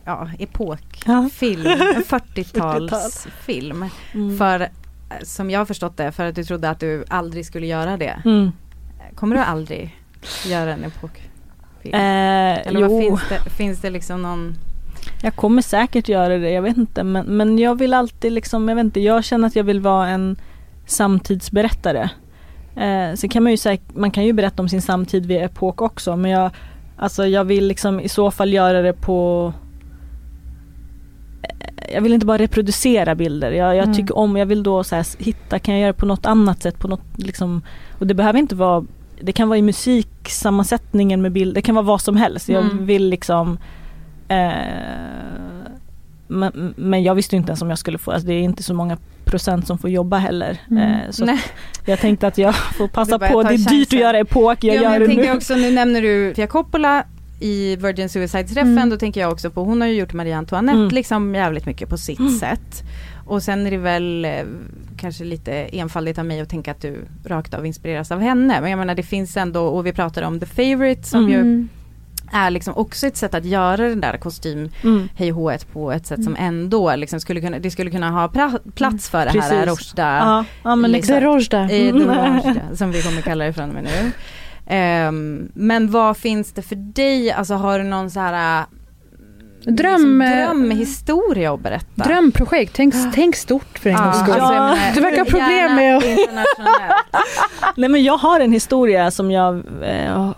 Speaker 2: ja, epokfilm, en 40-talsfilm
Speaker 3: Mm.
Speaker 2: för som jag har förstått det, för att du trodde att du aldrig skulle göra det.
Speaker 3: Mm.
Speaker 2: Kommer du aldrig göra en epokfilm?
Speaker 3: Eh,
Speaker 2: Eller
Speaker 3: jo.
Speaker 2: finns, det, finns det liksom någon...
Speaker 3: Jag kommer säkert göra det, jag vet inte. Men, men jag vill alltid liksom, jag vet inte, jag känner att jag vill vara en samtidsberättare. Eh, sen kan man ju säkert, man kan ju berätta om sin samtid vid epok också men jag, alltså jag vill liksom i så fall göra det på eh, jag vill inte bara reproducera bilder. Jag, jag
Speaker 10: Mm.
Speaker 3: tycker om, jag vill då så här, hitta, kan jag göra det på något annat sätt? På något, liksom, och det behöver inte vara, det kan vara i musiksammansättningen med bilder, det kan vara vad som helst. Jag
Speaker 2: Mm.
Speaker 3: vill liksom eh, men, men jag visste inte ens om jag skulle få, alltså det är inte så många procent som får jobba heller.
Speaker 2: Mm.
Speaker 3: Eh, så jag tänkte att jag får passa på, det är dyrt
Speaker 2: chansen.
Speaker 3: att göra epok, jag
Speaker 2: ja,
Speaker 3: gör
Speaker 2: jag
Speaker 3: det nu.
Speaker 2: också, nu nämner du Fia Coppola i Virgin Suicide-träffen,
Speaker 3: Mm.
Speaker 2: då tänker jag också på, hon har ju gjort Marie Antoinette
Speaker 3: Mm.
Speaker 2: liksom jävligt mycket på sitt
Speaker 3: Mm.
Speaker 2: sätt. Och sen är det väl eh, kanske lite enfaldigt av mig att tänka att du rakt av inspireras av henne. Men jag menar det finns ändå, och vi pratar om The Favourite som ju
Speaker 10: Mm.
Speaker 2: är liksom också ett sätt att göra den där kostym
Speaker 3: Mm.
Speaker 2: hej på ett sätt som ändå liksom skulle kunna, det skulle kunna ha plats för det här. Rojda.
Speaker 3: Ja, ja men
Speaker 2: liksom.
Speaker 10: Rojda.
Speaker 2: i
Speaker 3: Mm.
Speaker 2: Som vi kommer kalla det från och med nu. Ehm, men vad finns det för dig, alltså har du någon så här äh,
Speaker 10: Dröm,
Speaker 2: liksom, drömhistoria att berätta?
Speaker 10: Drömprojekt, tänk, tänk stort för en
Speaker 2: Ja,
Speaker 10: gångs skull.
Speaker 2: alltså,
Speaker 10: du verkar ha problem med att...
Speaker 3: Nej men jag har en historia som jag eh,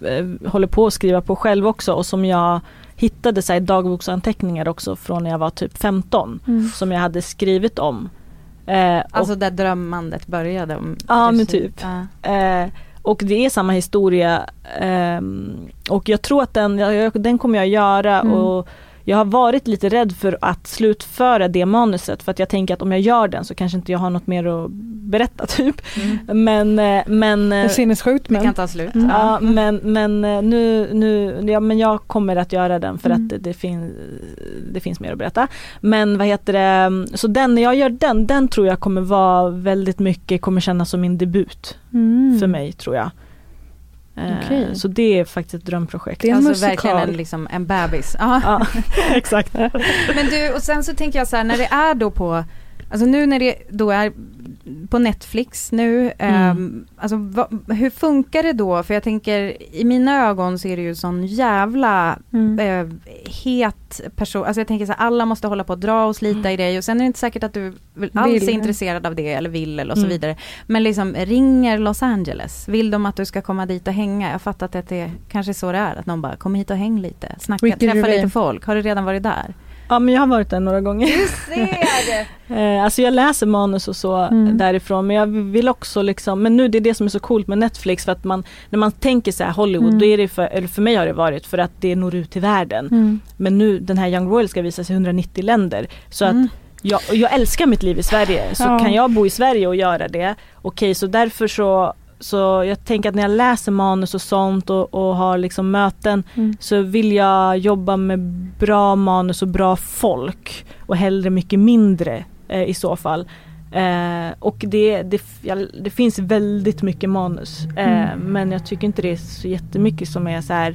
Speaker 3: eh, håller på att skriva på själv också och som jag hittade så här, i dagboksanteckningar också från när jag var typ 15
Speaker 2: Mm.
Speaker 3: som jag hade skrivit om. Eh, och-
Speaker 2: Alltså där drömmandet började. Om,
Speaker 3: Ja men typ.
Speaker 2: Ja.
Speaker 3: Eh, och det är samma historia ehm, och jag tror att den, den kommer jag göra
Speaker 10: Mm.
Speaker 3: och jag har varit lite rädd för att slutföra det manuset för att jag tänker att om jag gör den så kanske inte jag har något mer att berätta typ.
Speaker 2: Mm.
Speaker 3: Men, eh, men
Speaker 10: Det är sinnessjukt
Speaker 2: Det
Speaker 10: men...
Speaker 2: kan ta slut.
Speaker 10: Mm.
Speaker 3: Ja men, men eh, nu, nu ja, men jag kommer att göra den för
Speaker 10: Mm.
Speaker 3: att det, det, fin, det finns mer att berätta. Men vad heter det, så den, när jag gör den, den tror jag kommer vara väldigt mycket, kommer kännas som min debut
Speaker 10: Mm.
Speaker 3: för mig tror jag. Eh,
Speaker 10: Okej.
Speaker 3: Så det är faktiskt ett drömprojekt.
Speaker 10: Det är en
Speaker 2: alltså
Speaker 10: musikal.
Speaker 2: verkligen en, liksom, en bebis. Ja,
Speaker 3: exakt.
Speaker 2: Men du, och sen så tänker jag så här, när det är då på, alltså nu när det då är på Netflix nu, ehm, alltså vad, hur funkar det då? För jag tänker, i mina ögon så är det ju sån jävla
Speaker 10: Mm.
Speaker 2: eh, het person, alltså jag tänker så här, alla måste hålla på och dra och slita i dig och sen är det inte säkert att du alls
Speaker 10: Vill.
Speaker 2: är intresserad av det eller vill eller och så
Speaker 3: Mm.
Speaker 2: vidare. Men liksom ringer Los Angeles, vill de att du ska komma dit och hänga? Jag har fattat att det kanske är så det är, att någon bara kom hit och häng lite, snacka, träffa lite folk. Har du redan varit där?
Speaker 3: Ja men jag har varit där några gånger. Eh, alltså jag läser manus och så
Speaker 10: Mm.
Speaker 3: därifrån men jag vill också liksom, men nu det är det som är så coolt med Netflix för att man, när man tänker så här Hollywood,
Speaker 10: Mm.
Speaker 3: då är det för, eller för mig har det varit för att det når ut till världen.
Speaker 10: Mm.
Speaker 3: Men nu den här Young Royal ska visas i 190 länder. Så
Speaker 2: Mm.
Speaker 3: att jag, och jag älskar mitt liv i Sverige. Så
Speaker 10: Ja.
Speaker 3: kan jag bo i Sverige och göra det, okej så därför så så jag tänker att när jag läser manus och sånt och, och har liksom möten
Speaker 10: Mm.
Speaker 3: så vill jag jobba med bra manus och bra folk och hellre mycket mindre eh, i så fall. Eh, och det, det, det finns väldigt mycket manus eh, men jag tycker inte det är så jättemycket som är så här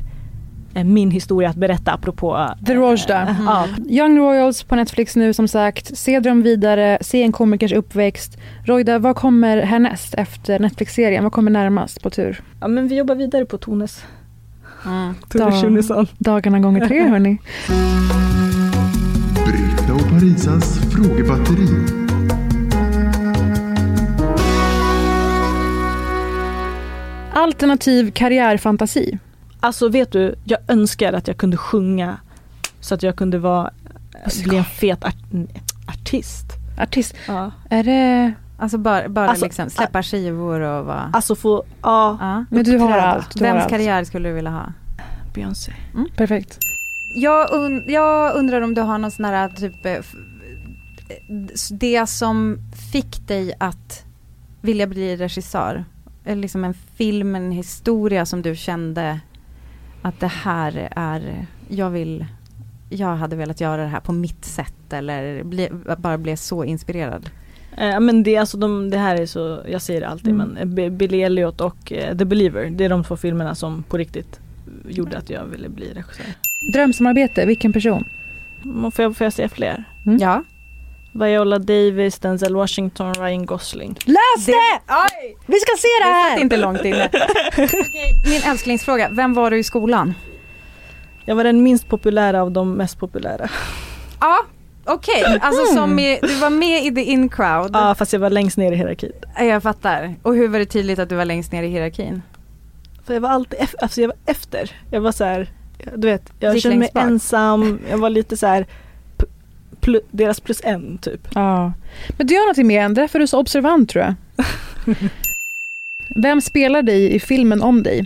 Speaker 3: min historia att berätta apropå
Speaker 10: The Rojda.
Speaker 3: eh, ja,
Speaker 10: Young Royals på Netflix nu som sagt. Se dem vidare, se en komikers uppväxt. Rojda, vad kommer härnäst efter Netflix-serien? Vad kommer närmast på tur?
Speaker 3: ja men vi jobbar vidare på Tones.
Speaker 2: Mm.
Speaker 3: Tore
Speaker 10: Dag-. Dagarna gånger tre hörni.
Speaker 14: Britta och Parisas frågebatteri.
Speaker 10: Alternativ karriärfantasi.
Speaker 3: Alltså vet du, jag önskar att jag kunde sjunga så att jag kunde vara, bli en fet art, artist.
Speaker 10: Artist.
Speaker 3: Ja.
Speaker 10: Är det...
Speaker 2: Alltså bara, bara
Speaker 3: Alltså,
Speaker 2: liksom släppa skivor och vara...
Speaker 3: Alltså få, ja,
Speaker 2: ja.
Speaker 10: Men du har allt. Du har
Speaker 2: Vems
Speaker 10: allt.
Speaker 2: karriär skulle du vilja ha?
Speaker 3: Beyoncé.
Speaker 10: Perfekt.
Speaker 2: Jag, un, jag undrar om du har någon sån här typ eh, f- det som fick dig att vilja bli regissör? Eller liksom en film, en historia som du kände att det här är, jag vill, jag hade velat göra det här på mitt sätt eller bli, bara blev så inspirerad.
Speaker 3: Eh, men det, alltså de, det här är så, jag säger det alltid
Speaker 10: Mm.
Speaker 3: men eh, B- Billy Elliot och eh, The Believer, det är de två filmerna som på riktigt gjorde att jag ville bli regissör.
Speaker 10: Drömsamarbete, vilken person?
Speaker 3: Men Får jag, får jag säga fler?
Speaker 10: Mm.
Speaker 2: Ja.
Speaker 3: Viola Davis, Denzel Washington, Ryan Gosling.
Speaker 10: Läs det! Vi ska se det
Speaker 2: Det
Speaker 10: här!
Speaker 2: satt inte långt inne. Min älsklingsfråga, vem var du i skolan?
Speaker 3: Jag var den minst populära av de mest populära.
Speaker 2: Ja, okej. Alltså som i, du var med i the in crowd.
Speaker 3: Ja fast jag var längst ner i hierarkin.
Speaker 2: Ja, Jag fattar. Och hur var det tydligt att du var längst ner i hierarkin?
Speaker 3: För jag var alltid efter, alltså jag var efter. Jag var så här, du vet, jag
Speaker 2: Gick
Speaker 3: kände mig
Speaker 2: bak.
Speaker 3: ensam, jag var lite så här p- plu, deras plus en typ.
Speaker 10: Ja. Men du gör någonting mer än därför är du så observant tror jag. Vem spelar dig i filmen om dig?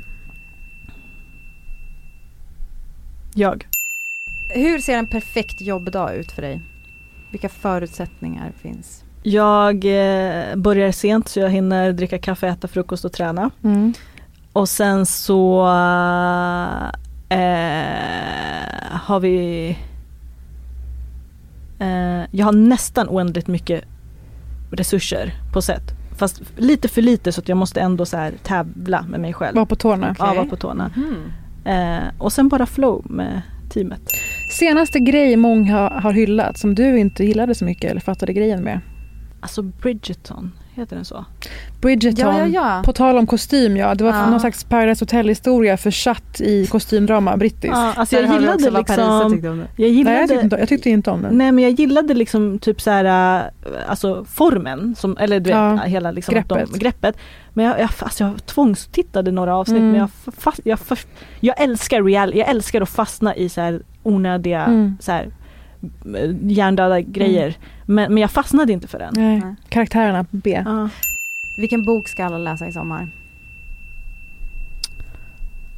Speaker 3: Jag.
Speaker 2: Hur ser en perfekt jobbdag ut för dig? Vilka förutsättningar finns?
Speaker 3: Jag eh, börjar sent så jag hinner dricka kaffe, äta frukost och träna. Och sen så eh, har vi Jag har nästan oändligt mycket resurser på set. Fast lite för lite så att jag måste ändå så här tävla med mig själv.
Speaker 10: Var på tårna.
Speaker 3: Ja, vara på tårna. Eh, och sen bara flow med teamet.
Speaker 10: Senaste grej många har hyllat som du inte gillade så mycket eller fattade grejen med?
Speaker 3: Alltså Bridgerton, heter den så?
Speaker 10: Bridgerton,
Speaker 2: Ja, ja, ja.
Speaker 10: på tal om kostym ja. Det var
Speaker 2: Ja.
Speaker 10: någon slags Paradise Hotel-historia försatt i kostymdrama, brittiskt.
Speaker 3: Ja, alltså jag
Speaker 2: vi
Speaker 3: gillade
Speaker 2: vad Parisa
Speaker 3: liksom
Speaker 2: tyckte om det.
Speaker 3: jag
Speaker 10: Nej,
Speaker 3: gillade,
Speaker 10: jag, tyckte inte, jag tyckte inte om den.
Speaker 3: Nej men jag gillade liksom typ så här, äh, alltså formen, som, eller du vet
Speaker 10: Ja,
Speaker 3: hela liksom
Speaker 10: greppet.
Speaker 3: De, greppet. Men jag, jag, alltså jag tvångstittade några avsnitt
Speaker 10: Mm.
Speaker 3: men jag, fast, jag, fast, jag älskar real, jag älskar att fastna i så här onödiga
Speaker 10: Mm.
Speaker 3: så här, hjärndöda grejer. Men, men jag fastnade inte för den.
Speaker 10: Nej. Karaktärerna B.
Speaker 3: Ja.
Speaker 2: Vilken bok ska alla läsa i sommar?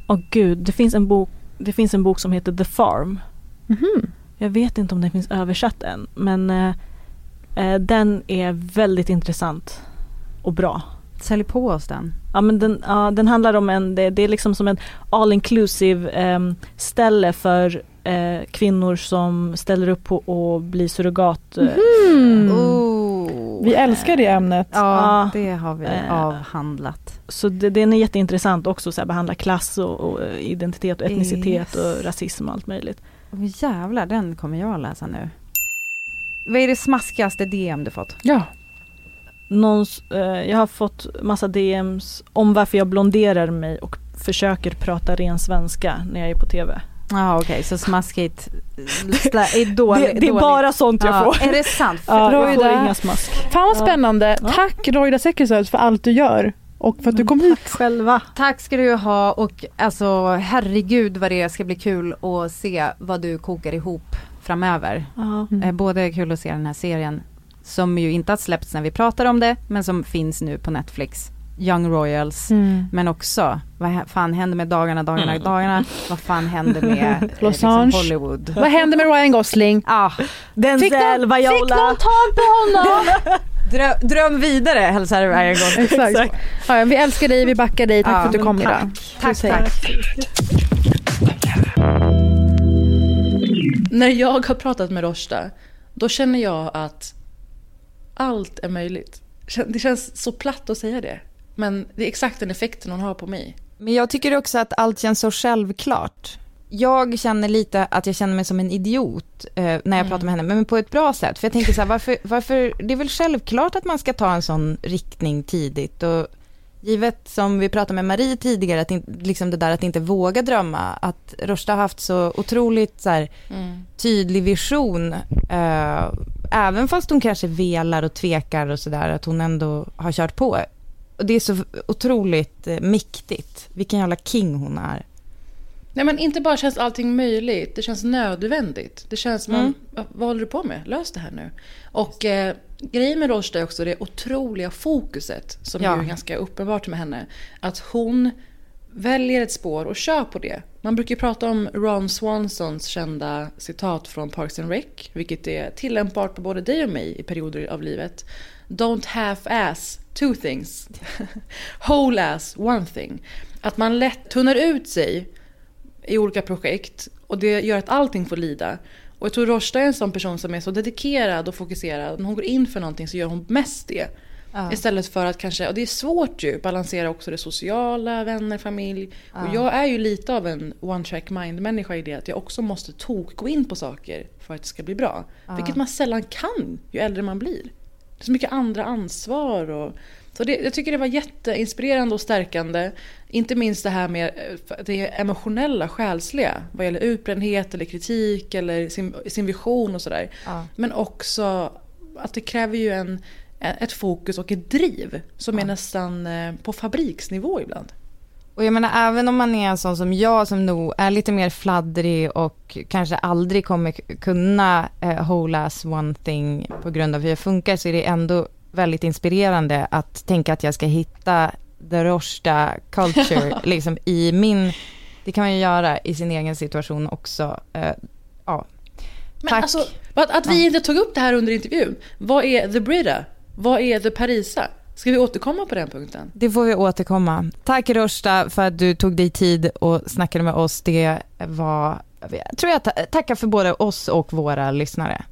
Speaker 3: Åh gud, det finns, en bok, det finns en bok som heter The Farm.
Speaker 10: Mhm.
Speaker 3: Jag vet inte om den finns översatt än men eh, eh, den är väldigt intressant och bra.
Speaker 2: Sälj på oss den.
Speaker 3: Ja men den, ja, den handlar om en, det, det är liksom som en all inclusive ehm, ställe för eh, kvinnor som ställer upp på att bli surrogat. eh,
Speaker 10: Mm.
Speaker 2: Oh.
Speaker 10: Vi älskar det ämnet.
Speaker 2: Ja, det har vi
Speaker 3: Eh.
Speaker 2: avhandlat.
Speaker 3: Så det, den är jätteintressant också, så här, behandla klass och, och identitet och etnicitet
Speaker 2: Yes.
Speaker 3: och rasism och allt möjligt.
Speaker 2: Oh, jävlar, den kommer jag att läsa nu. Vad är det smaskigaste DM du fått?
Speaker 10: Ja.
Speaker 3: Någons, eh, jag har fått massa DMs om varför jag blonderar mig och försöker prata ren svenska när jag är på TV.
Speaker 2: Ja okej, så smaskigt är dåligt.
Speaker 3: Det- det är bara sånt jag
Speaker 2: ja,
Speaker 3: får.
Speaker 2: Är det sant?
Speaker 3: Jag får
Speaker 10: Roida.
Speaker 3: inga smask.
Speaker 10: Fan vad spännande.
Speaker 3: Ja.
Speaker 10: Tack Roida Säkerhusöd för allt du gör. Och för att du kom hit.
Speaker 3: Själva.
Speaker 2: Tack ska du ha och alltså herregud vad det ska bli kul att se vad du kokar ihop framöver.
Speaker 3: Ja.
Speaker 2: Eh, Både kul att se den här serien som ju inte har släppts när vi pratar om det men som finns nu på Netflix. Young Royals.
Speaker 10: Mm.
Speaker 2: Men också, vad fan händer med dagarna, dagarna, dagarna? Vad fan händer med eh,
Speaker 10: Los
Speaker 2: liksom
Speaker 10: Angeles.
Speaker 2: Hollywood?
Speaker 10: Vad hände med Ryan Gosling?
Speaker 2: Ah,
Speaker 3: Denzel,
Speaker 10: Fick någon,
Speaker 3: Viola.
Speaker 10: fick någon tag på honom?
Speaker 2: dröm, dröm vidare hälsar Ryan Gosling.
Speaker 10: Exakt. Ja, vi älskar dig, vi backar dig. Tack
Speaker 2: Ja,
Speaker 10: för att du kom
Speaker 2: tack.
Speaker 10: idag.
Speaker 2: Tack,
Speaker 10: hej.
Speaker 2: tack.
Speaker 1: När jag har pratat med Roshda, då känner jag att allt är möjligt. Det känns så platt att säga det. Men det är exakt den effekten hon har på mig.
Speaker 2: Men jag tycker också att allt känns så självklart. Jag känner lite att jag känner mig som en idiot eh, när jag pratar med henne, men på ett bra sätt. För jag tänker så här, varför, varför, det är väl självklart att man ska ta en sån riktning tidigt. Och givet som vi pratade med Marie tidigare, att in, liksom det där att inte våga drömma, att Roshda har haft så otroligt så här, tydlig vision, eh, även fast hon kanske velar och tvekar och sådär, att hon ändå har kört på. Och det är så otroligt eh, mäktigt. Vilken jävla king hon är.
Speaker 1: Nej men inte bara känns allting möjligt, det känns nödvändigt. Det känns
Speaker 2: Mm.
Speaker 1: vad, vad håller du på med? Lös det här nu. Och eh, grejen med Roshda är också det otroliga fokuset som
Speaker 2: Ja.
Speaker 1: är ganska uppenbart med henne. Att hon väljer ett spår och kör på det. Man brukar prata om Ron Swansons kända citat från Parks and Rec, vilket är tillämpbart på både dig och mig i perioder av livet. Don't half-ass two things. Whole-ass one thing. Att man lätt tunnar ut sig i olika projekt och det gör att allting får lida. Och jag tror Roshda är en sån person som är så dedikerad och fokuserad. När hon går in för någonting så gör hon mest det.
Speaker 2: Ja.
Speaker 1: Istället för att kanske, och det är svårt ju, balansera också det sociala, vänner, familj.
Speaker 2: Ja.
Speaker 1: Och jag är ju lite av en one track mind människa i det att jag också måste tok gå in på saker för att det ska bli bra.
Speaker 2: Ja.
Speaker 1: Vilket man sällan kan ju äldre man blir. Det är så mycket andra ansvar och så det, jag tycker det var jätteinspirerande och stärkande. Inte minst det här med eh, det emotionella, själsliga. Vad gäller utbrändhet eller kritik eller sin, sin vision och sådär.
Speaker 2: Ja.
Speaker 1: Men också att det kräver ju en, ett fokus och ett driv som är nästan eh, på fabriksnivå ibland.
Speaker 2: Och jag menar även om man är en sån som jag som nog är lite mer fladdrig och kanske aldrig kommer kunna eh, whole as one thing på grund av hur jag funkar så är det ändå väldigt inspirerande att tänka att jag ska hitta the Rosta culture liksom i min, det kan man ju göra i sin egen situation också. Eh, ja.
Speaker 1: Men
Speaker 2: Tack.
Speaker 1: alltså, att, att vi inte tog upp det här under intervjun. Vad är The Brita? Vad är The Parisa? Ska vi återkomma på den punkten?
Speaker 2: Det får vi återkomma. Tack Rosta för att du tog dig tid och snackade med oss. Det var, jag tror jag ta- tackar för både oss och våra lyssnare.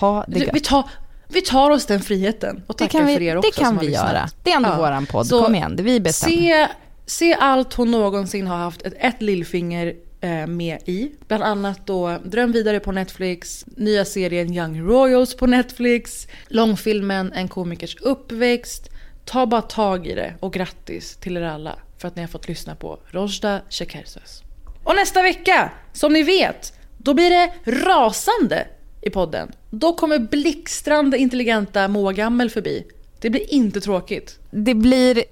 Speaker 2: Ha det
Speaker 1: Vi, tar, vi tar oss den friheten och
Speaker 2: Det
Speaker 1: tackar
Speaker 2: kan vi-
Speaker 1: för er
Speaker 2: det
Speaker 1: också
Speaker 2: kan
Speaker 1: som har
Speaker 2: vi göra. Det är ändå våran podd.
Speaker 1: Så
Speaker 2: Kom igen, det vi bestämmer.
Speaker 1: Se, se allt hon någonsin har haft ett, ett lillfinger Eh, med i. Bland annat då Dröm vidare på Netflix, nya serien Young Royals på Netflix, långfilmen En komikers uppväxt. Ta bara tag i det och grattis till er alla för att ni har fått lyssna på Rojda Shekersöz. Och nästa vecka, som ni vet, då blir det rasande i podden. Då kommer blixtrande intelligenta Moa Gammel förbi. Det blir inte tråkigt.
Speaker 2: Det blir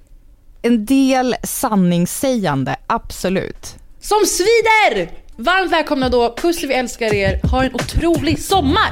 Speaker 2: en del sanningssägande, absolut.
Speaker 1: Som svider! Varmt välkomna då, puss vi älskar er, ha en otrolig sommar!